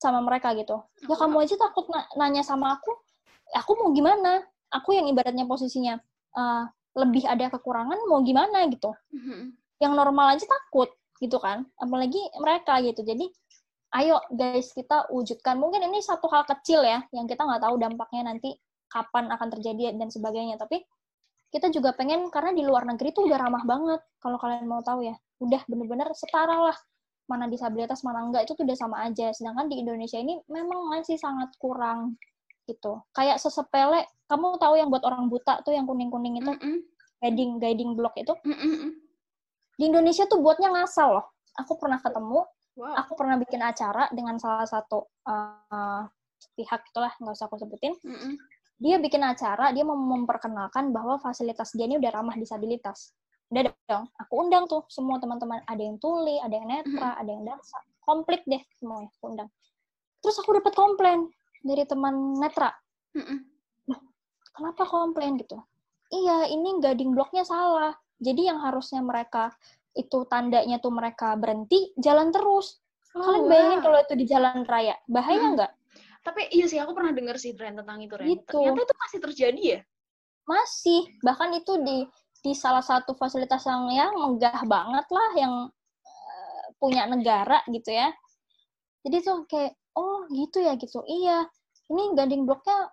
sama mereka gitu. Ya kamu aja takut nanya sama aku aku mau gimana? Aku yang ibaratnya posisinya uh, lebih ada kekurangan mau gimana gitu. Mm-hmm. yang normal aja takut gitu kan. Apalagi mereka gitu. Jadi ayo guys kita wujudkan. Mungkin ini satu hal kecil ya yang kita nggak tahu dampaknya nanti kapan akan terjadi dan sebagainya tapi kita juga pengen karena di luar negeri tuh udah ramah banget kalau kalian mau tahu ya udah bener-bener setara lah mana disabilitas mana enggak itu tuh udah sama aja sedangkan di Indonesia ini memang masih sangat kurang gitu kayak sesepele kamu tahu yang buat orang buta tuh yang kuning-kuning itu mm -mm. guiding guiding block itu mm -mm. di Indonesia tuh buatnya ngasal loh aku pernah ketemu Wow. Aku pernah bikin acara dengan salah satu uh, pihak itulah nggak usah aku sebutin. Mm -mm. Dia bikin acara, dia mau memperkenalkan bahwa fasilitas dia ini udah ramah disabilitas. Udah dong, aku undang tuh semua teman-teman. Ada yang tuli, ada yang netra, mm -hmm. ada yang dansa. Komplit deh semuanya, aku undang. Terus aku dapat komplain dari teman netra. Nah, kenapa komplain gitu? Iya, ini guiding blocknya salah. Jadi yang harusnya mereka itu tandanya tuh mereka berhenti, jalan terus. Oh, Kalian bayangin wow. kalau itu di jalan raya, bahaya nggak? Tapi iya sih, aku pernah dengar sih Ren tentang itu Ren. Gitu. Ternyata itu masih terjadi ya? Masih, bahkan itu di di salah satu fasilitas yang yang megah banget lah, yang uh, punya negara gitu ya. Jadi tuh kayak, oh gitu ya gitu. Iya, ini gading bloknya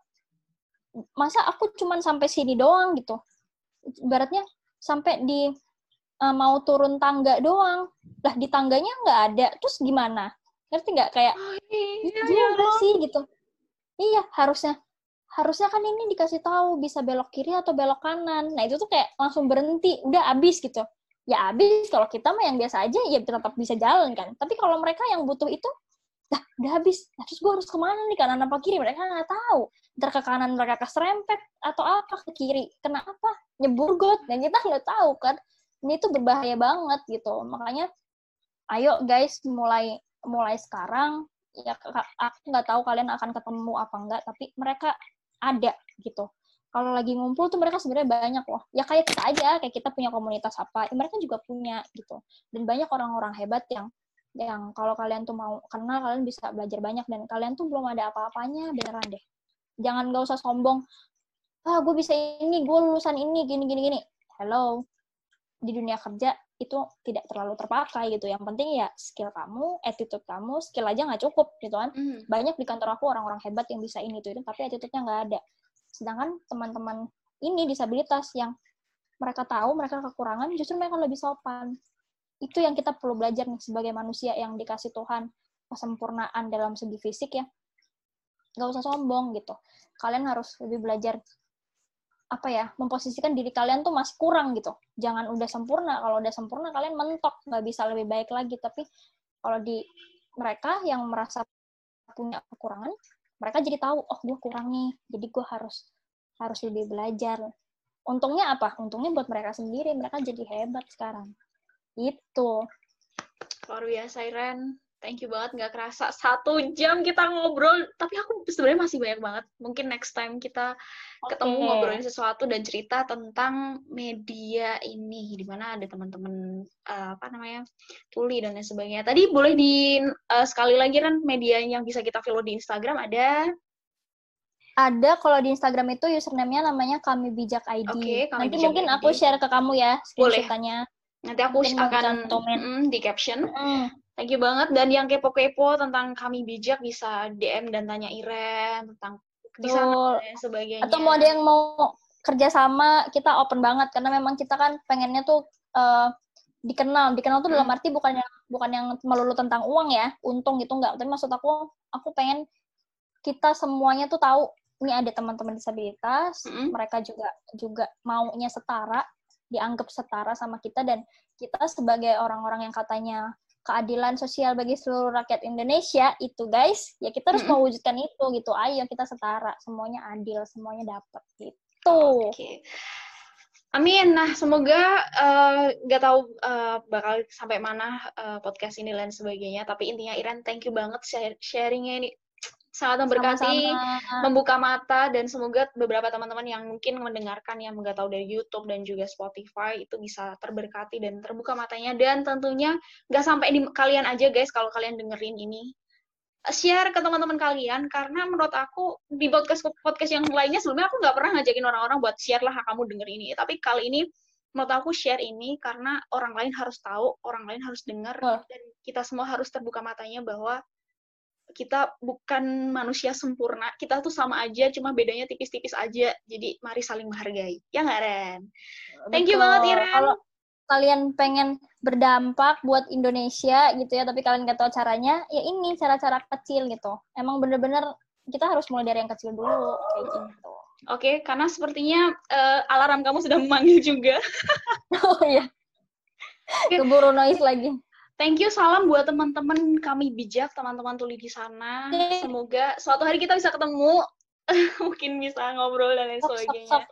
masa aku cuman sampai sini doang gitu. Ibaratnya sampai di uh, mau turun tangga doang lah di tangganya nggak ada terus gimana ngerti nggak? Kayak oh, iya, iya, iya sih? Gitu. Iya harusnya. Harusnya kan ini dikasih tahu bisa belok kiri atau belok kanan. Nah itu tuh kayak langsung berhenti. Udah abis gitu. Ya abis kalau kita mah yang biasa aja ya tetap bisa jalan kan. Tapi kalau mereka yang butuh itu dah udah habis. Nah, terus gue harus ke mana nih? Kanan apa kiri? Mereka nggak tahu. Ntar ke kanan mereka keserempet atau apa ke kiri. Kena apa nyebur got. Dan kita nggak tahu kan. Ini tuh berbahaya banget gitu. Makanya ayo guys mulai mulai sekarang ya aku nggak tahu kalian akan ketemu apa enggak tapi mereka ada gitu. Kalau lagi ngumpul tuh mereka sebenarnya banyak loh. Ya kayak kita aja kayak kita punya komunitas apa ya mereka juga punya gitu. Dan banyak orang-orang hebat yang yang kalau kalian tuh mau kenal kalian bisa belajar banyak. Dan kalian tuh belum ada apa-apanya beneran deh. Jangan gak usah sombong. Ah gue bisa ini gue lulusan ini gini gini gini. Hello. Di dunia kerja itu tidak terlalu terpakai gitu. Yang penting ya skill kamu, attitude kamu, skill aja nggak cukup gitu kan. Mm. Banyak di kantor aku orang-orang hebat yang bisa ini tuh itu, tapi attitude-nya nggak ada. Sedangkan teman-teman ini disabilitas yang mereka tahu mereka kekurangan, justru mereka lebih sopan. Itu yang kita perlu belajar nih sebagai manusia yang dikasih Tuhan kesempurnaan dalam segi fisik ya. Nggak usah sombong gitu. Kalian harus lebih belajar apa ya memposisikan diri kalian tuh masih kurang gitu. Jangan udah sempurna kalau udah sempurna kalian mentok nggak bisa lebih baik lagi. Tapi kalau di mereka yang merasa punya kekurangan mereka jadi tahu oh gue kurang nih jadi gue harus harus lebih belajar. Untungnya apa? Untungnya buat mereka sendiri mereka jadi hebat sekarang. Itu luar biasa Iren Thank you banget, nggak kerasa satu jam kita ngobrol. Tapi aku sebenarnya masih banyak banget. Mungkin next time kita okay. ketemu ngobrolin sesuatu dan cerita tentang media ini, di mana ada teman-teman uh, apa namanya tuli dan lain sebagainya. Tadi boleh di uh, sekali lagi kan media yang bisa kita follow di Instagram ada ada kalau di Instagram itu username-nya namanya kami bijak ID. Okay, kami Nanti bijak mungkin ID. aku share ke kamu ya screenshot-nya. Nanti aku Mungkin akan mm, di caption. Mm Thank you banget. Dan yang kepo-kepo tentang kami bijak bisa DM dan tanya Iren tentang di sana dan sebagainya. Atau mau ada yang mau kerjasama, kita open banget karena memang kita kan pengennya tuh uh, dikenal. Dikenal tuh hmm. dalam arti bukan yang bukan yang melulu tentang uang ya, untung gitu enggak. Tapi maksud aku, aku pengen kita semuanya tuh tahu ini ada teman-teman disabilitas, hmm. mereka juga juga maunya setara, dianggap setara sama kita dan kita sebagai orang-orang yang katanya keadilan sosial bagi seluruh rakyat Indonesia itu guys ya kita harus mm -hmm. mewujudkan itu gitu ayo kita setara semuanya adil semuanya dapat gitu okay. Amin. Nah, semoga uh, nggak tahu uh, bakal sampai mana uh, podcast ini dan sebagainya. Tapi intinya Iren, thank you banget share sharingnya ini sangat memberkati, membuka mata dan semoga beberapa teman-teman yang mungkin mendengarkan yang nggak tahu dari YouTube dan juga Spotify itu bisa terberkati dan terbuka matanya. Dan tentunya nggak sampai di kalian aja guys kalau kalian dengerin ini. Share ke teman-teman kalian karena menurut aku di podcast podcast yang lainnya sebelumnya aku nggak pernah ngajakin orang-orang buat share lah kamu denger ini. Tapi kali ini menurut aku share ini karena orang lain harus tahu orang lain harus dengar oh. dan kita semua harus terbuka matanya bahwa kita bukan manusia sempurna, kita tuh sama aja, cuma bedanya tipis-tipis aja. Jadi mari saling menghargai. Ya nggak, Ren? Thank you banget, Iren. Kalau kalian pengen berdampak buat Indonesia gitu ya, tapi kalian nggak tahu caranya, ya ini cara-cara kecil gitu. Emang bener-bener kita harus mulai dari yang kecil dulu, kayak gitu. Oke, okay, karena sepertinya uh, alarm kamu sudah memanggil juga. oh iya. Keburu noise lagi. Thank you, salam buat teman-teman kami bijak, teman-teman tuli di sana. Semoga suatu hari kita bisa ketemu, mungkin bisa ngobrol dan lain sebagainya.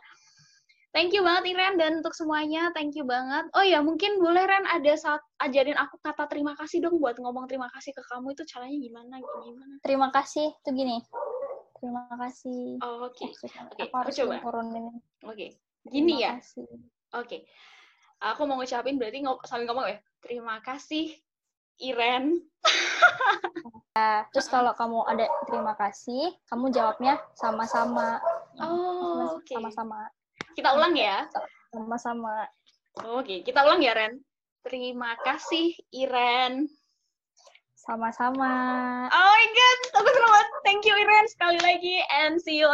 Thank you banget Iren dan untuk semuanya, thank you banget. Oh ya, mungkin boleh Ren ada saat ajarin aku kata terima kasih dong buat ngomong terima kasih ke kamu itu caranya gimana gimana? Terima kasih tuh gini. Terima kasih. Oh, Oke. Okay. Okay. aku coba. Oke. Okay. Gini terima ya. Oke. Okay. Aku mau ngucapin berarti ng sambil ngomong ya Terima kasih, Iren. Ya, terus kalau kamu ada terima kasih, kamu jawabnya sama-sama. Oh, oke. Okay. Sama-sama. Kita ulang ya. Sama-sama. Oke, okay. kita ulang ya, Ren. Terima kasih, Iren. Sama-sama. Oh my god, aku senang banget. Thank you Iren sekali lagi and see you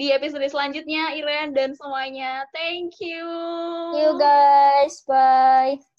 di episode selanjutnya Iren dan semuanya. Thank you. See you guys. Bye.